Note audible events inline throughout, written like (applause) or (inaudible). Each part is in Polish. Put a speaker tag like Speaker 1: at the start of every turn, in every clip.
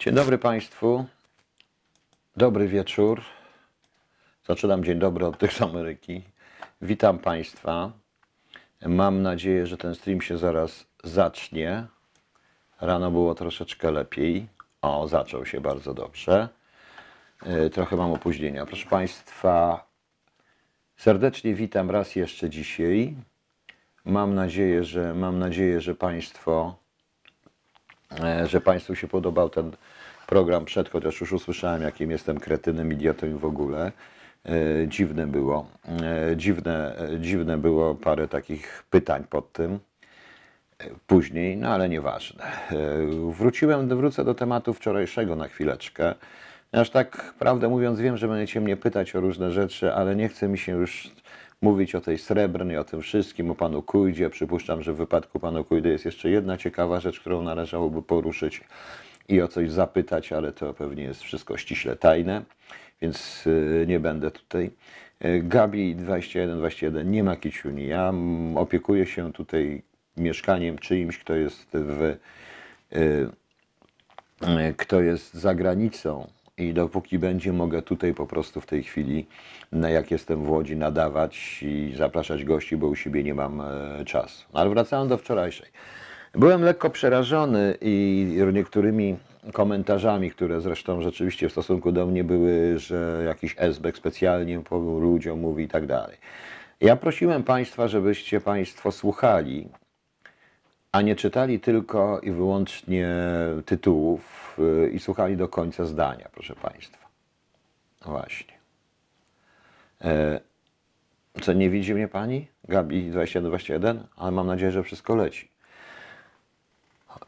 Speaker 1: Dzień dobry Państwu. Dobry wieczór. Zaczynam dzień dobry od tych z Ameryki. Witam Państwa. Mam nadzieję, że ten stream się zaraz zacznie. Rano było troszeczkę lepiej. O, zaczął się bardzo dobrze. E, Trochę mam opóźnienia. Proszę Państwa, serdecznie witam raz jeszcze dzisiaj. Mam nadzieję, że mam nadzieję, że Państwo że Państwu się podobał ten program przed, chociaż już usłyszałem, jakim jestem kretynem, idiotą w ogóle. E, Dziwne było. E, Dziwne, e, dziwne było parę takich pytań pod tym e, później, no ale nieważne. E, Wróciłem, wrócę do tematu wczorajszego na chwileczkę. Aż tak, prawdę mówiąc, wiem, że będziecie mnie pytać o różne rzeczy, ale nie chce mi się już mówić o tej srebrnej, o tym wszystkim, o panu Kujdzie. Przypuszczam, że w wypadku panu Kujdy jest jeszcze jedna ciekawa rzecz, którą należałoby poruszyć i o coś zapytać, ale to pewnie jest wszystko ściśle tajne, więc y, nie będę tutaj. Y, Gabi 2121 nie ma kiciuni. Ja opiekuję się tutaj mieszkaniem czyimś, kto jest w y, kto jest za granicą i dopóki będzie, mogę tutaj po prostu w tej chwili, na jak jestem w Łodzi, nadawać i zapraszać gości, bo u siebie nie mam e, czasu. No, ale wracając do wczorajszej. Byłem lekko przerażony i niektórymi komentarzami, które zresztą rzeczywiście w stosunku do mnie były, że jakiś esbek specjalnie ludziom mówi i tak dalej. Ja prosiłem Państwa, żebyście Państwo słuchali a nie czytali tylko i wyłącznie tytułów y, i słuchali do końca zdania, proszę Państwa. Właśnie. E, Co, nie widzi mnie Pani? Gabi 2121? Ale mam nadzieję, że wszystko leci.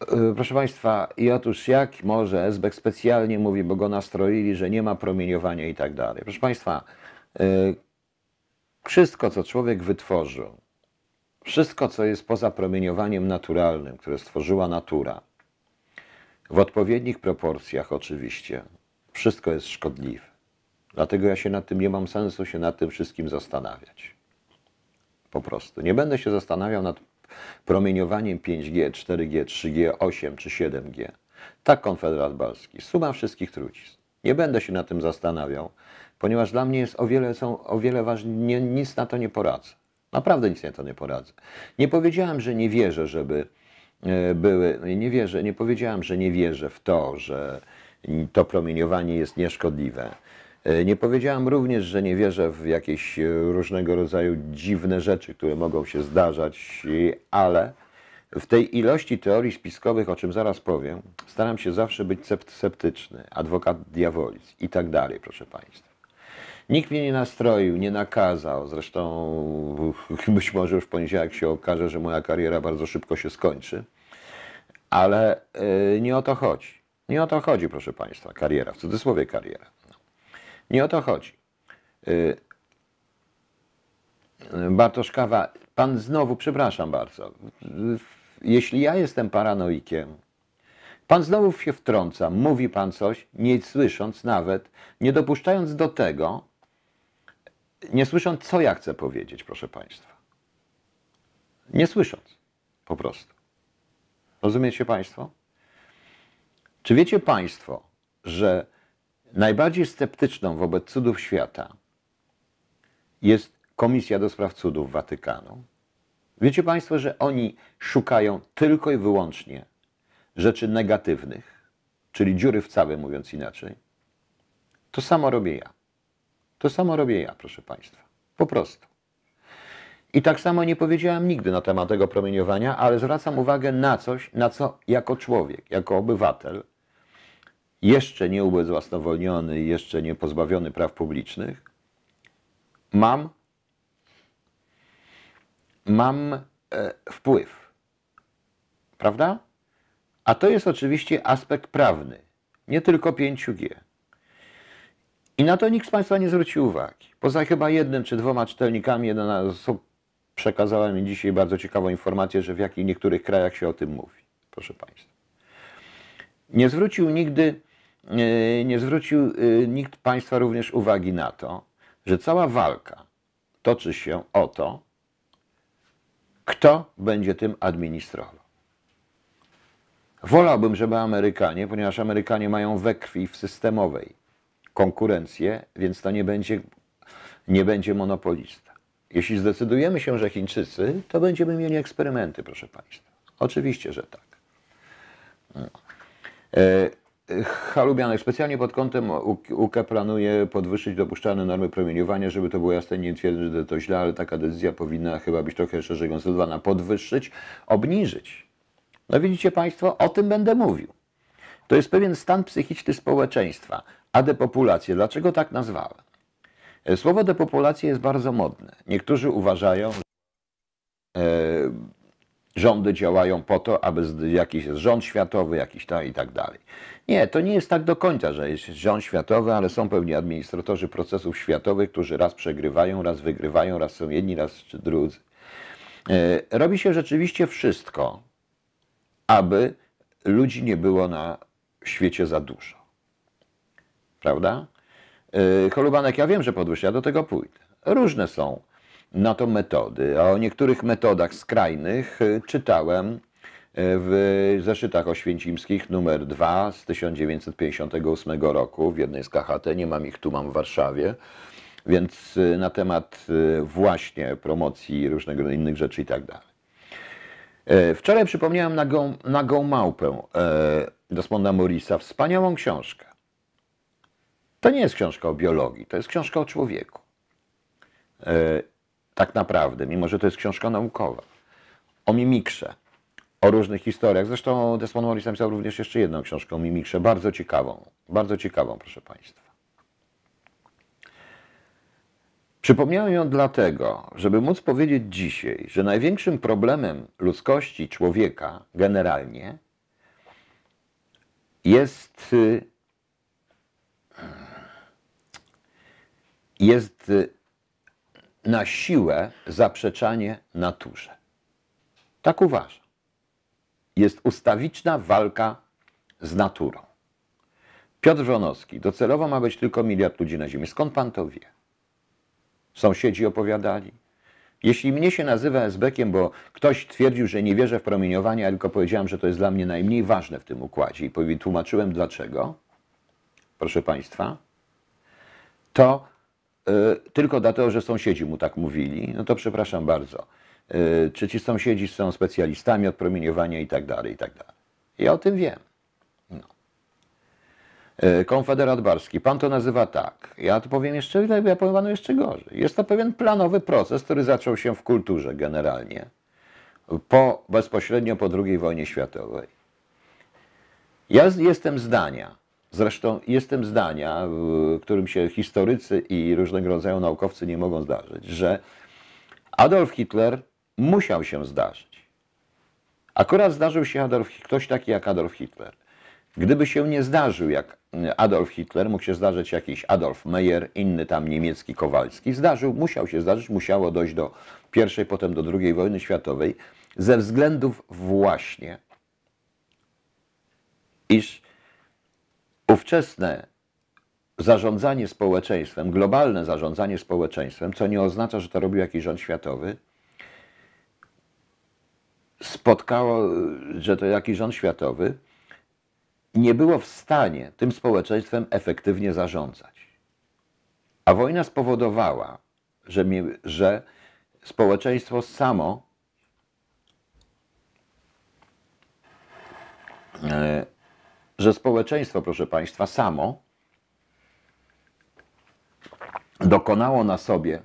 Speaker 1: E, Proszę Państwa, i otóż jak może Esbek specjalnie mówi, bo go nastroili, że nie ma promieniowania i tak dalej. Proszę Państwa, e, wszystko, co człowiek wytworzył, wszystko, co jest poza promieniowaniem naturalnym, które stworzyła natura, w odpowiednich proporcjach oczywiście, wszystko jest szkodliwe. Dlatego ja się nad tym nie mam sensu się nad tym wszystkim zastanawiać. Po prostu. Nie będę się zastanawiał nad promieniowaniem 5G, 4G, 3G, 8 czy 7G. Tak Konfederat Balski. Suma wszystkich trucizn. Nie będę się nad tym zastanawiał, ponieważ dla mnie jest o wiele, są o wiele ważniejsze, nic na to nie poradzę. Naprawdę nic na to nie poradzę. Nie powiedziałem, że nie wierzę, żeby były, no nie wierzę, nie powiedziałem, że nie wierzę w to, że to promieniowanie jest nieszkodliwe. E, Nie powiedziałem również, że nie wierzę w jakieś e, różnego rodzaju dziwne rzeczy, które mogą się zdarzać, i- ale w tej ilości teorii spiskowych, o czym zaraz powiem, staram się zawsze być scept- sceptyczny, adwokat diabolis i tak dalej, proszę Państwa. Nikt mnie nie nastroił, nie nakazał. Zresztą być może już w poniedziałek się okaże, że moja kariera bardzo szybko się skończy. Ale y, nie o to chodzi. Nie o to chodzi, proszę Państwa, kariera, w cudzysłowie kariera. Nie o to chodzi. Y, Bartosz Kawa, Pan znowu, przepraszam bardzo, jeśli ja jestem paranoikiem, Pan znowu się wtrąca, mówi Pan coś, nie słysząc nawet, nie dopuszczając do tego, nie słysząc, co ja chcę powiedzieć, proszę Państwa. Nie słysząc, po prostu. Rozumiecie Państwo? Czy wiecie Państwo, że najbardziej sceptyczną wobec cudów świata jest Komisja do Spraw Cudów Watykanu? Wiecie Państwo, że oni szukają tylko i wyłącznie rzeczy negatywnych, czyli dziury w całym, mówiąc inaczej? To samo robię ja. To samo robię ja, proszę Państwa. Po prostu. I tak samo nie powiedziałem nigdy na temat tego promieniowania, ale zwracam uwagę na coś, na co jako człowiek, jako obywatel, jeszcze nie ubezwłasnowolniony jeszcze nie pozbawiony praw publicznych, mam, mam e, wpływ. Prawda? A to jest oczywiście aspekt prawny, nie tylko 5G. I na to nikt z Państwa nie zwrócił uwagi. Poza chyba jednym czy dwoma czytelnikami, jedna osób przekazała mi dzisiaj bardzo ciekawą informację, że w jakich niektórych krajach się o tym mówi. Proszę Państwa. Nie zwrócił nigdy, e, nie zwrócił e, nikt Państwa również uwagi na to, że cała walka toczy się o to, kto będzie tym administrował. Wolałbym, żeby Amerykanie, ponieważ Amerykanie mają we krwi w systemowej konkurencję, więc to nie będzie, nie będzie monopolista. Jeśli zdecydujemy się, że Chińczycy, to będziemy mieli eksperymenty, proszę Państwa. Oczywiście, że tak. E, Chalubianek specjalnie pod kątem UK planuje podwyższyć dopuszczalne normy promieniowania, żeby to było jasne, nie twierdzę, że to źle, ale taka decyzja powinna chyba być trochę szerzej konsultowana. Podwyższyć, obniżyć. No widzicie Państwo, o tym będę mówił. To jest pewien stan psychiczny społeczeństwa, a depopulację. Dlaczego tak nazwałem? E, Słowo depopulacja jest bardzo modne. Niektórzy uważają, że e, rządy działają po to, aby jakiś jest rząd światowy, jakiś tam i tak dalej. Nie, to nie jest tak do końca, że jest rząd światowy, ale są pewni administratorzy procesów światowych, którzy raz przegrywają, raz wygrywają, raz są jedni, raz czy drudzy. E, Robi się rzeczywiście wszystko, aby ludzi nie było na świecie za dużo. Prawda? Cholubanek, ja wiem, że podwyższa, ja do tego pójdę. Różne są na to metody, o niektórych metodach skrajnych yy, czytałem yy, w zeszytach oświęcimskich numer 2 z 1958 roku w jednej z KHT, nie mam ich tu, mam w Warszawie, więc na temat właśnie promocji różnego innych rzeczy i tak dalej. Wczoraj przypomniałem nagą, nagą małpę Desmonda Morrisa, wspaniałą książkę. To nie jest książka o biologii, to jest książka o człowieku. E, tak naprawdę, mimo że to jest książka naukowa. O mimikrze, o różnych historiach. Zresztą Desmond Morris napisał również jeszcze jedną książkę o mimikrze, bardzo ciekawą. Bardzo ciekawą, proszę Państwa. Przypomniałem ją dlatego, żeby móc powiedzieć dzisiaj, że największym problemem ludzkości, człowieka generalnie jest, jest y, na siłę zaprzeczanie naturze. Tak uważam. Jest ustawiczna walka z naturą. Piotr Wronowski, docelowo ma być tylko miliard ludzi na Ziemi. Skąd pan to wie? Sąsiedzi opowiadali. Jeśli mnie się nazywa esbekiem, bo ktoś twierdził, że nie wierzę w promieniowanie, tylko powiedziałem, że to jest dla mnie najmniej ważne w tym układzie i tłumaczyłem dlaczego, proszę Państwa, to tylko dlatego, że sąsiedzi mu tak mówili, no to przepraszam bardzo. Y, czy ci sąsiedzi są specjalistami od promieniowania i tak dalej, i tak dalej. Ja o tym wiem. E, Konfederat Barski, pan to nazywa tak. Ja to powiem jeszcze, ja powiem panu jeszcze gorzej. Jest to pewien planowy proces, który zaczął się w kulturze generalnie, po, bezpośrednio po II wojnie światowej. Ja jestem zdania, zresztą jestem zdania, w którym się historycy i różnego rodzaju naukowcy nie mogą zdarzyć, że Adolf Hitler musiał się zdarzyć. Akurat zdarzył się Adolf, ktoś taki jak Adolf Hitler. Gdyby się nie zdarzył jak Adolf Hitler, mógł się zdarzyć jakiś Adolf Meyer, inny tam niemiecki Kowalski. Zdarzył, musiał się zdarzyć, musiało dojść do pierwszej, potem do drugiej wojny światowej, ze względów właśnie, iż ówczesne zarządzanie społeczeństwem, globalne zarządzanie społeczeństwem, co nie oznacza, że to robił jakiś rząd światowy, spotkało, że to jakiś rząd światowy, nie było w stanie tym społeczeństwem efektywnie zarządzać. A wojna spowodowała, że, mi, że społeczeństwo samo e, że społeczeństwo, proszę Państwa, samo dokonało na sobie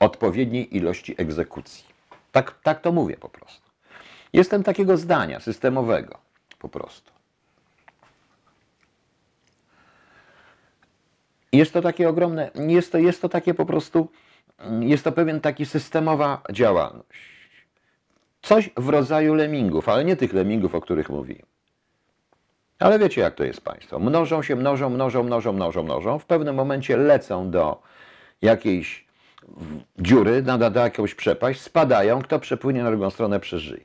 Speaker 1: odpowiedniej ilości egzekucji. Tak, tak to mówię po prostu. Jestem takiego zdania systemowego po prostu. Jest to takie ogromne, jest to, jest to takie po prostu, jest to pewien taki systemowa działalność. Coś w rodzaju lemmingów, ale nie tych lemmingów, o których mówiłem. Ale wiecie, jak to jest Państwo. Mnożą się, mnożą, mnożą, mnożą, mnożą, mnożą. W pewnym momencie lecą do jakiejś dziury, nada do jakąś przepaść, spadają. Kto przepłynie na drugą stronę, przeżyje.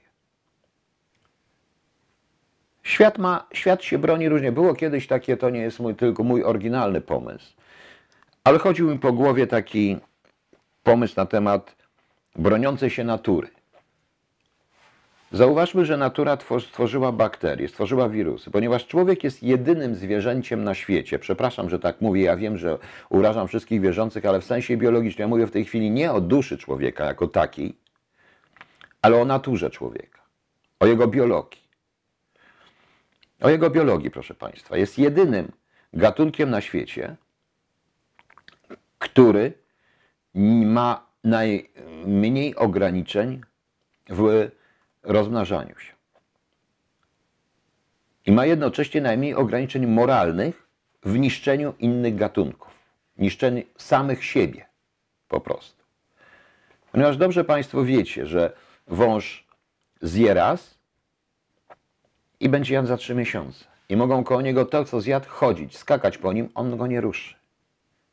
Speaker 1: Świat, ma, świat się broni różnie. Było kiedyś takie, to nie jest mój, tylko mój oryginalny pomysł, ale chodził mi po głowie taki pomysł na temat broniącej się natury. Zauważmy, że natura twor- stworzyła bakterie, stworzyła wirusy, ponieważ człowiek jest jedynym zwierzęciem na świecie. Przepraszam, że tak mówię, ja wiem, że urażam wszystkich wierzących, ale w sensie biologicznym. Ja mówię w tej chwili nie o duszy człowieka jako takiej, ale o naturze człowieka, o jego biologii. O jego biologii, proszę Państwa. Jest jedynym gatunkiem na świecie, który ma najmniej ograniczeń w rozmnażaniu się. I ma jednocześnie najmniej ograniczeń moralnych w niszczeniu innych gatunków, niszczeniu samych siebie po prostu. Ponieważ dobrze Państwo wiecie, że wąż zje raz i będzie jadł za trzy miesiące. I mogą koło niego to, co zjadł, chodzić, skakać po nim, on go nie ruszy.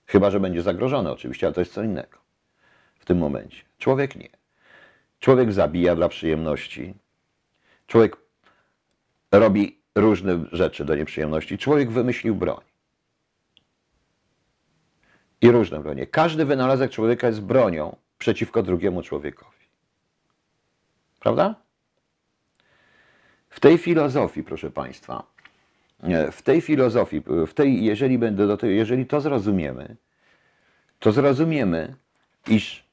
Speaker 1: Chyba, że będzie zagrożony oczywiście, ale to jest co innego w tym momencie. Człowiek nie. Człowiek zabija dla przyjemności. Człowiek robi różne rzeczy do nieprzyjemności. Człowiek wymyślił broń. I różne bronie. Każdy wynalazek człowieka jest bronią przeciwko drugiemu człowiekowi. Prawda? W tej filozofii, proszę Państwa, w tej filozofii, w tej, jeżeli, będę do tej, jeżeli to zrozumiemy, to zrozumiemy, iż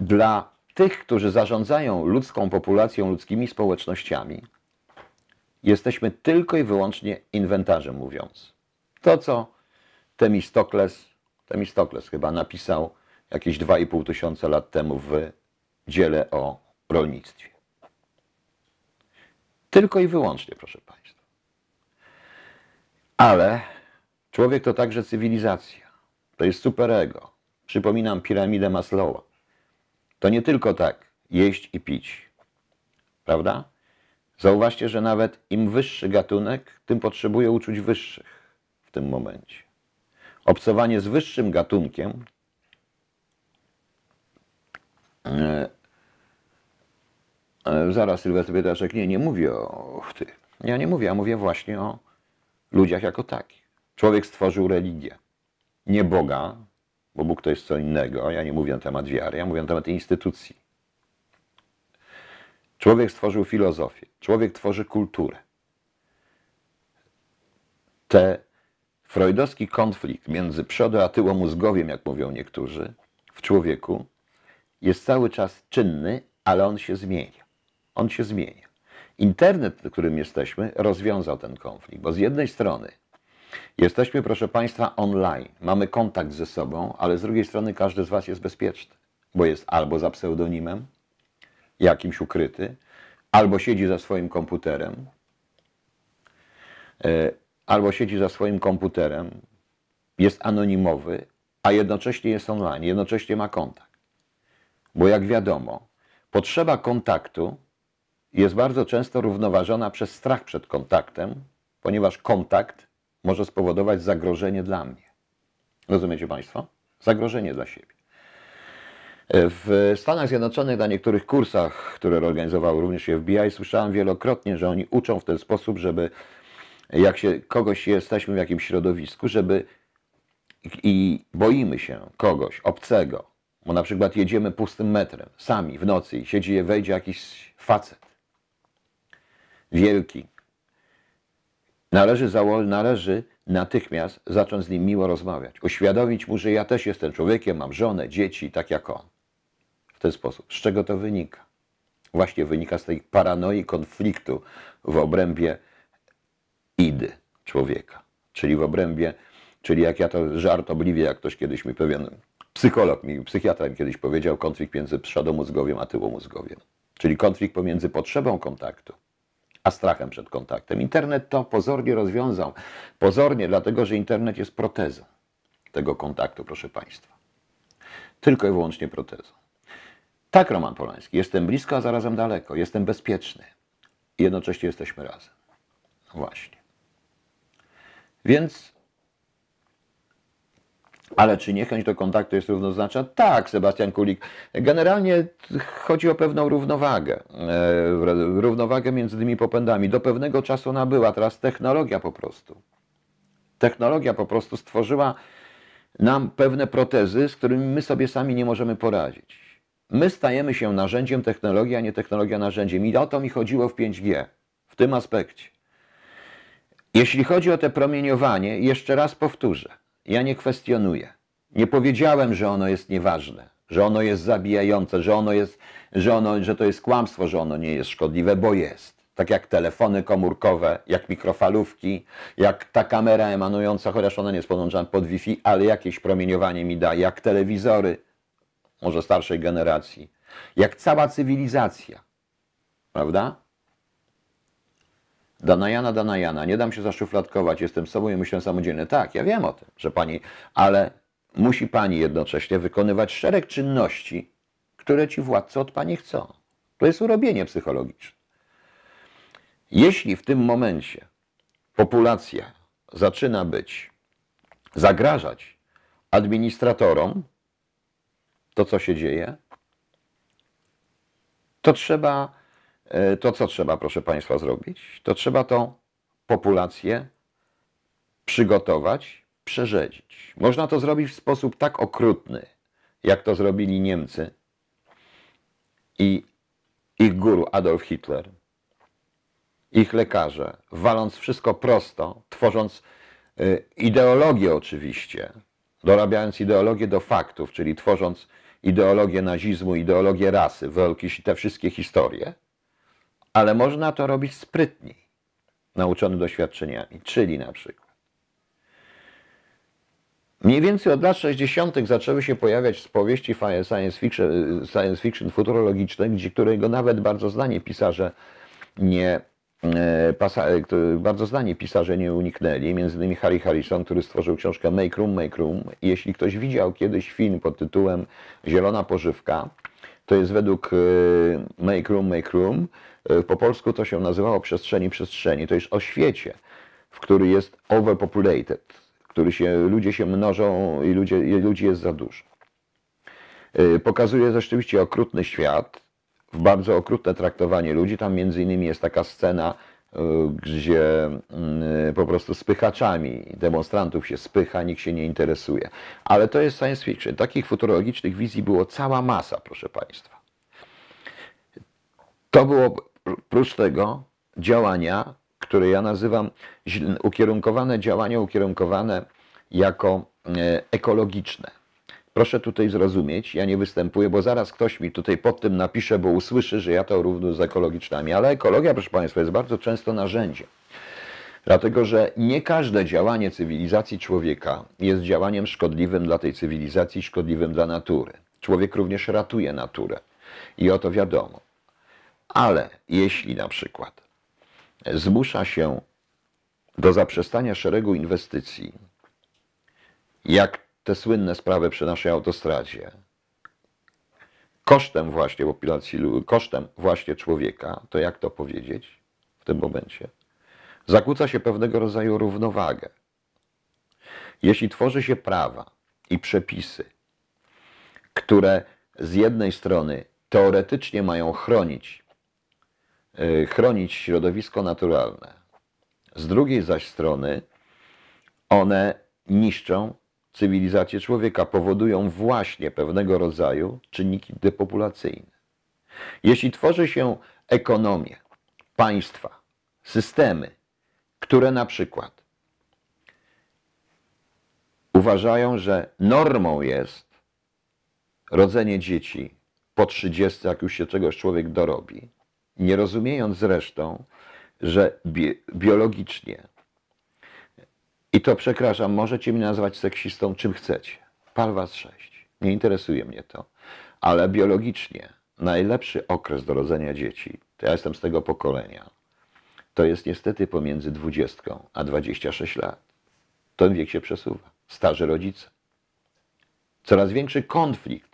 Speaker 1: dla tych, którzy zarządzają ludzką populacją, ludzkimi społecznościami, jesteśmy tylko i wyłącznie inwentarzem mówiąc. To, co Temistokles, Temistokles chyba napisał jakieś 2,5 tysiąca lat temu w dziele o rolnictwie. Tylko i wyłącznie, proszę Państwa. Ale człowiek to także cywilizacja. To jest superego. Przypominam piramidę Maslowa. To nie tylko tak jeść i pić. Prawda? Zauważcie, że nawet im wyższy gatunek, tym potrzebuje uczuć wyższych w tym momencie. Obcowanie z wyższym gatunkiem e, e, Zaraz Sylwester Pietraszek, nie, nie mówię o tych. Ja nie mówię, ja mówię właśnie o ludziach jako takich. Człowiek stworzył religię. Nie Boga, bo Bóg to jest co innego. Ja nie mówię na temat wiary, ja mówię na temat instytucji. Człowiek stworzył filozofię, człowiek tworzy kulturę. Te freudowski konflikt między przodo a tyłomózgowiem, jak mówią niektórzy, w człowieku jest cały czas czynny, ale on się zmienia. On się zmienia. Internet, w którym jesteśmy, rozwiązał ten konflikt, bo z jednej strony jesteśmy, proszę Państwa, online, mamy kontakt ze sobą, ale z drugiej strony każdy z Was jest bezpieczny, bo jest albo za pseudonimem, jakimś ukryty, albo siedzi za swoim komputerem, e, albo siedzi za swoim komputerem, jest anonimowy, a jednocześnie jest online, jednocześnie ma kontakt. Bo jak wiadomo, potrzeba kontaktu jest bardzo często równoważona przez strach przed kontaktem, ponieważ kontakt może spowodować zagrożenie dla mnie. Rozumiecie Państwo? Zagrożenie dla siebie. W Stanach Zjednoczonych na niektórych kursach, które organizowały również FBI, słyszałem wielokrotnie, że oni uczą w ten sposób, żeby jak się kogoś jesteśmy w jakimś środowisku, żeby i boimy się kogoś obcego, bo na przykład jedziemy pustym metrem, sami w nocy i siedzi, wejdzie jakiś facet, wielki. Należy, zało- należy natychmiast zacząć z nim miło rozmawiać, uświadomić mu, że ja też jestem człowiekiem, mam żonę, dzieci, tak jak on. W ten sposób. Z czego to wynika? Właśnie wynika z tej paranoi konfliktu w obrębie idy człowieka, czyli w obrębie, czyli jak ja to żartobliwie, jak ktoś kiedyś mi pewien psycholog, mi, psychiatra mi kiedyś powiedział, konflikt między przodomózgowiem a tyłomózgowiem. Czyli konflikt pomiędzy potrzebą kontaktu a strachem przed kontaktem. Internet to pozornie rozwiązał. Pozornie, dlatego że internet jest protezą tego kontaktu, proszę Państwa. Tylko i wyłącznie protezą. Tak, Roman Polański, jestem blisko, a zarazem daleko. Jestem bezpieczny. Jednocześnie jesteśmy razem. No właśnie. Więc, ale czy niechęć do kontaktu jest równoznaczna? Tak, Sebastian Kulik. Generalnie chodzi o pewną równowagę. E, równowagę między tymi popędami. Do pewnego czasu ona była, teraz technologia po prostu. Technologia po prostu stworzyła nam pewne protezy, z którymi my sobie sami nie możemy poradzić. my stajemy się narzędziem technologii, a nie technologia narzędziem. I o to mi chodziło w 5G, w tym aspekcie. Jeśli chodzi o te promieniowanie, jeszcze raz powtórzę, ja nie kwestionuję. Nie powiedziałem, że ono jest nieważne, że ono jest zabijające, że ono jest, że, ono, że to jest kłamstwo, że ono nie jest szkodliwe, bo jest. Tak jak telefony komórkowe, jak mikrofalówki, jak ta kamera emanująca, chociaż ona nie jest podłączona pod Wi-Fi, ale jakieś promieniowanie mi da, jak telewizory, może starszej generacji, jak cała cywilizacja. Prawda? Danajana, Danajana, nie dam się zaszufladkować, jestem sobą i myślę samodzielnie. Tak, ja wiem o tym, że pani, ale musi pani jednocześnie wykonywać szereg czynności, które ci władcy od pani chcą. To jest urobienie psychologiczne. Jeśli w tym momencie populacja zaczyna być, zagrażać administratorom, to co się dzieje, to trzeba, to co trzeba, proszę Państwa, zrobić? To trzeba tą populację przygotować, przerzedzić. Można to zrobić w sposób tak okrutny, jak to zrobili Niemcy i ich guru Adolf Hitler, ich lekarze, waląc wszystko prosto, tworząc y, ideologię oczywiście, dorabiając ideologię do faktów, czyli tworząc ideologię nazizmu, ideologię rasy, te wszystkie historie, ale można to robić sprytniej, nauczony doświadczeniami, czyli na przykład Mniej więcej od lat 60. zaczęły się pojawiać powieści science fiction, science fiction futurologiczne, gdzie którego nawet bardzo znani pisarze nie, pasa, e, bardzo znani pisarze nie uniknęli, między innymi Harry Harrison, który stworzył książkę Make Room, Make Room. Jeśli ktoś widział kiedyś film pod tytułem Zielona pożywka, to jest według Make Room, Make Room. Po polsku to się nazywało Przestrzeni, Przestrzeni. To jest o świecie, w który jest overpopulated który się, ludzie się mnożą i, ludzie, ludzi jest za dużo. Y, pokazuje rzeczywiście okrutny świat, w bardzo okrutne traktowanie ludzi. Tam między innymi jest taka scena, y, gdzie y, po prostu spychaczami demonstrantów się spycha, nikt się nie interesuje. Ale to jest science fiction. Takich futurologicznych wizji było cała masa, proszę Państwa. To było prócz tego działania które ja nazywam ukierunkowane działania, ukierunkowane jako e, ekologiczne. Proszę tutaj zrozumieć, ja nie występuję, bo zaraz ktoś mi tutaj pod tym napisze, bo usłyszy, że ja to równo z ekologicznymi. Ale ekologia, proszę Państwa, jest bardzo często narzędziem. Dlatego, że nie każde działanie cywilizacji człowieka jest działaniem szkodliwym dla tej cywilizacji, szkodliwym dla natury. Człowiek również ratuje naturę. I o to wiadomo. Ale jeśli na przykład zmusza się do zaprzestania szeregu inwestycji, jak te słynne sprawy przy naszej autostradzie, kosztem właśnie populacji, kosztem właśnie człowieka, to jak to powiedzieć w tym momencie? Zakłóca się pewnego rodzaju równowagę. Jeśli tworzy się prawa i przepisy, które z jednej strony teoretycznie mają chronić chronić środowisko naturalne. Z drugiej zaś strony one niszczą cywilizację człowieka, powodują właśnie pewnego rodzaju czynniki depopulacyjne. Jeśli tworzy się ekonomię, państwa, systemy, które na przykład uważają, że normą jest rodzenie dzieci po 30, jak już się czegoś człowiek dorobi, nie rozumiejąc zresztą, że bi biologicznie, i to przepraszam, możecie mnie nazwać seksistą czym chcecie, pal was sześć, nie interesuje mnie to, ale biologicznie najlepszy okres do rodzenia dzieci, to ja jestem z tego pokolenia, to jest niestety pomiędzy 20 a 26 lat. Ten wiek się przesuwa. Starzy rodzice. Coraz większy konflikt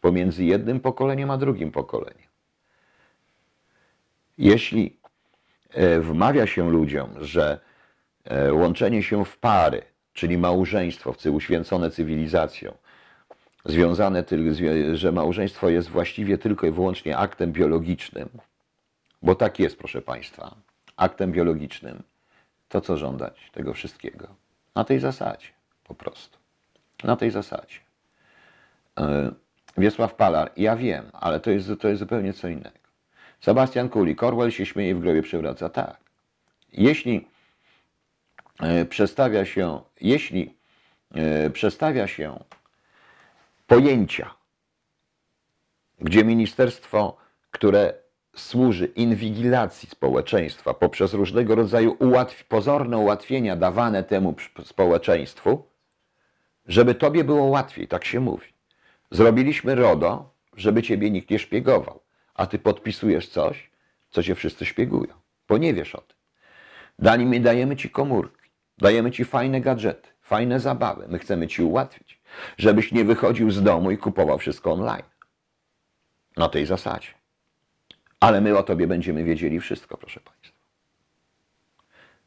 Speaker 1: pomiędzy jednym pokoleniem a drugim pokoleniem. Jeśli e, wmawia się ludziom, że e, łączenie się w pary, czyli małżeństwo, uświęcone cywilizacją, związane, że małżeństwo jest właściwie tylko i wyłącznie aktem biologicznym, bo tak jest, proszę Państwa, aktem biologicznym, to co żądać tego wszystkiego? Na tej zasadzie, po prostu. Na tej zasadzie. E, Wiesław Palar, ja wiem, ale to jest, to jest zupełnie co innego. Sebastian Kuli, Corwell się śmieje w grobie przewraca. Tak. Jeśli e, przestawia się, jeśli e, przestawia się pojęcia, gdzie ministerstwo, które służy inwigilacji społeczeństwa poprzez różnego rodzaju ułatw pozorne ułatwienia dawane temu społeczeństwu, żeby tobie było łatwiej, tak się mówi. Zrobiliśmy RODO, żeby ciebie nikt nie szpiegował, a ty podpisujesz coś, co cię wszyscy szpiegują, bo nie wiesz o tym. Dani, my dajemy ci komórki, dajemy ci fajne gadżety, fajne zabawy. My chcemy ci ułatwić, żebyś nie wychodził z domu i kupował wszystko online. Na tej zasadzie. Ale my o tobie będziemy wiedzieli wszystko, proszę Państwa.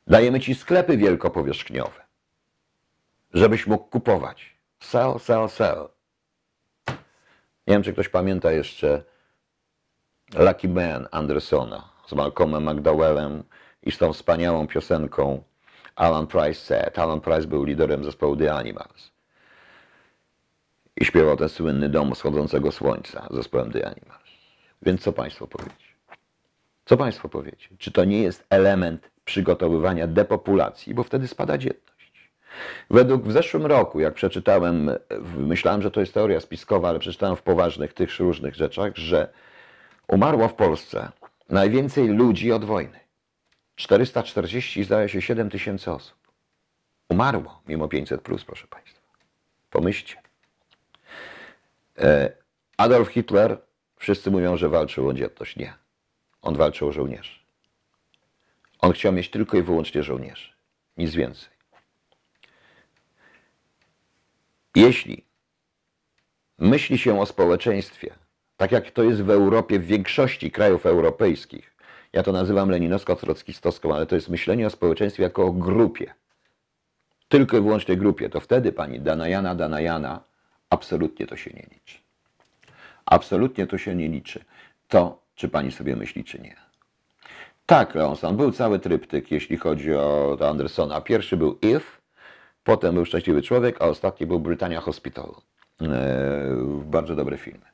Speaker 1: Dajemy ci sklepy wielkopowierzchniowe, żebyś mógł kupować. Sell, sell, sell. Nie wiem, czy ktoś pamięta jeszcze Lucky Man Andersona z Malcolmem McDowellem i z tą wspaniałą piosenką Alan Price Said. Alan Price był liderem zespołu The Animals. I śpiewał ten słynny dom wschodzącego słońca z zespołem The Animals. Więc co Państwo powiecie? Co Państwo powiecie? Czy to nie jest element przygotowywania depopulacji? Bo wtedy spada dzietność. Według w zeszłym roku, jak przeczytałem, myślałem, że to jest teoria spiskowa, ale przeczytałem w poważnych tych różnych rzeczach, że umarło w Polsce najwięcej ludzi od wojny. 440, zdaje się, 7 tysięcy osób. Umarło mimo 500, plus, proszę Państwa. Pomyślcie. E, Adolf Hitler, wszyscy mówią, że walczył o dzietność. Nie. On walczył o żołnierzy. On chciał mieć tylko i wyłącznie żołnierzy. Nic więcej. Jeśli myśli się o społeczeństwie, tak jak to jest w Europie, w większości krajów europejskich, ja to nazywam leninowsko-trockistowską, ale to jest myślenie o społeczeństwie jako o grupie. Tylko i wyłącznie grupie. To wtedy pani Danajana, Danajana, absolutnie to się nie liczy. Absolutnie to się nie liczy. To, czy pani sobie myśli, czy nie. Tak, Leonson, był cały tryptyk, jeśli chodzi o Andersona. Pierwszy był If, potem był Szczęśliwy Człowiek, a ostatni był Britannia Hospital. Eee, bardzo dobre filmy.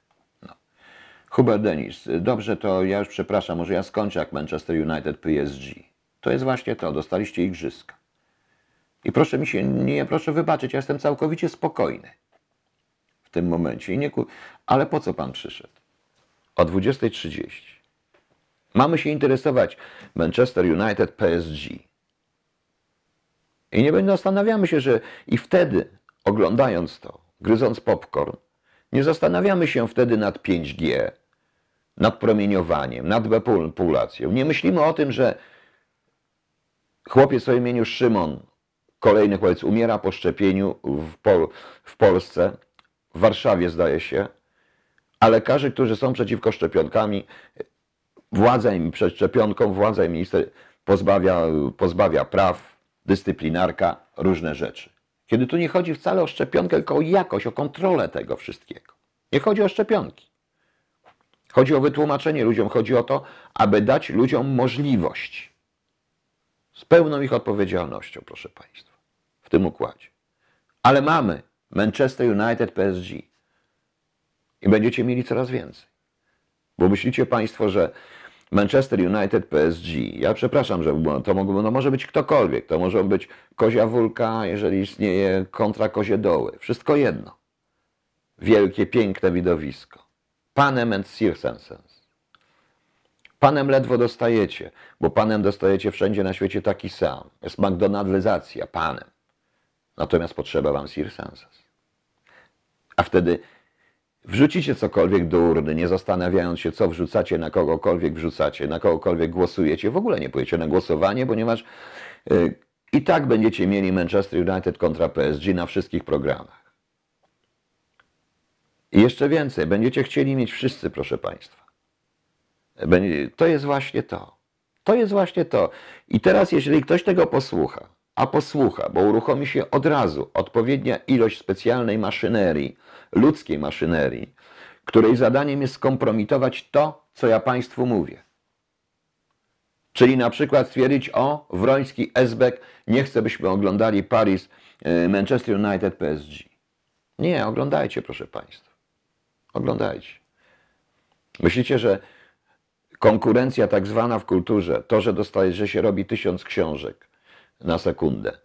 Speaker 1: Hubert Denis, dobrze, to ja już przepraszam, może ja skończę jak Manchester United PSG. To jest właśnie to, dostaliście igrzyska. I proszę mi się, nie, proszę wybaczyć, ja jestem całkowicie spokojny w tym momencie. I nie ku... Ale po co pan przyszedł? O 20.30. Mamy się interesować Manchester United PSG. I nie zastanawiamy się, że i wtedy, oglądając to, gryząc popcorn, nie zastanawiamy się wtedy nad 5G, nad promieniowaniem, nad depopulacją. Nie myślimy o tym, że chłopiec o imieniu Szymon, kolejny chłopiec, umiera po szczepieniu w, Pol w Polsce, w Warszawie zdaje się, a lekarze, którzy są przeciwko szczepionkami, władza im przed szczepionką, władza im minister pozbawia, pozbawia praw, dyscyplinarka, różne rzeczy. Kiedy tu nie chodzi wcale o szczepionkę, tylko o jakość, o kontrolę tego wszystkiego. Nie chodzi o szczepionki. Chodzi o wytłumaczenie ludziom, chodzi o to, aby dać ludziom możliwość z pełną ich odpowiedzialnością, proszę Państwa, w tym układzie. Ale mamy Manchester United PSG i będziecie mieli coraz więcej. Bo myślicie Państwo, że Manchester United, PSG, ja przepraszam, że to mogło, no może być ktokolwiek, to może być Kozia Wólka, jeżeli istnieje kontra Kozie Doły. Wszystko jedno. Wielkie, piękne widowisko. Panem and circumstance. Panem ledwo dostajecie, bo panem dostajecie wszędzie na świecie taki sam. Jest McDonaldlizacja panem. Natomiast potrzeba wam circumstance. A wtedy Wrzucicie cokolwiek do urny, nie zastanawiając się, co wrzucacie, na kogokolwiek wrzucacie, na kogokolwiek głosujecie. W ogóle nie pójdziecie na głosowanie, ponieważ yy, i tak będziecie mieli Manchester United kontra PSG na wszystkich programach. I jeszcze więcej, będziecie chcieli mieć wszyscy, proszę Państwa. To jest właśnie to. To jest właśnie to. I teraz, jeżeli ktoś tego posłucha, a posłucha, bo uruchomi się od razu odpowiednia ilość specjalnej maszynerii, ludzkiej maszynerii, której zadaniem jest skompromitować to, co ja Państwu mówię. Czyli na przykład stwierdzić, o, Wroński, Esbek, nie chcę, byśmy oglądali Paris, e, Manchester United, PSG. Nie, oglądajcie, proszę Państwa. Oglądajcie. Myślicie, że konkurencja tak zwana w kulturze, to, że dostaje, że się robi tysiąc książek na sekundę,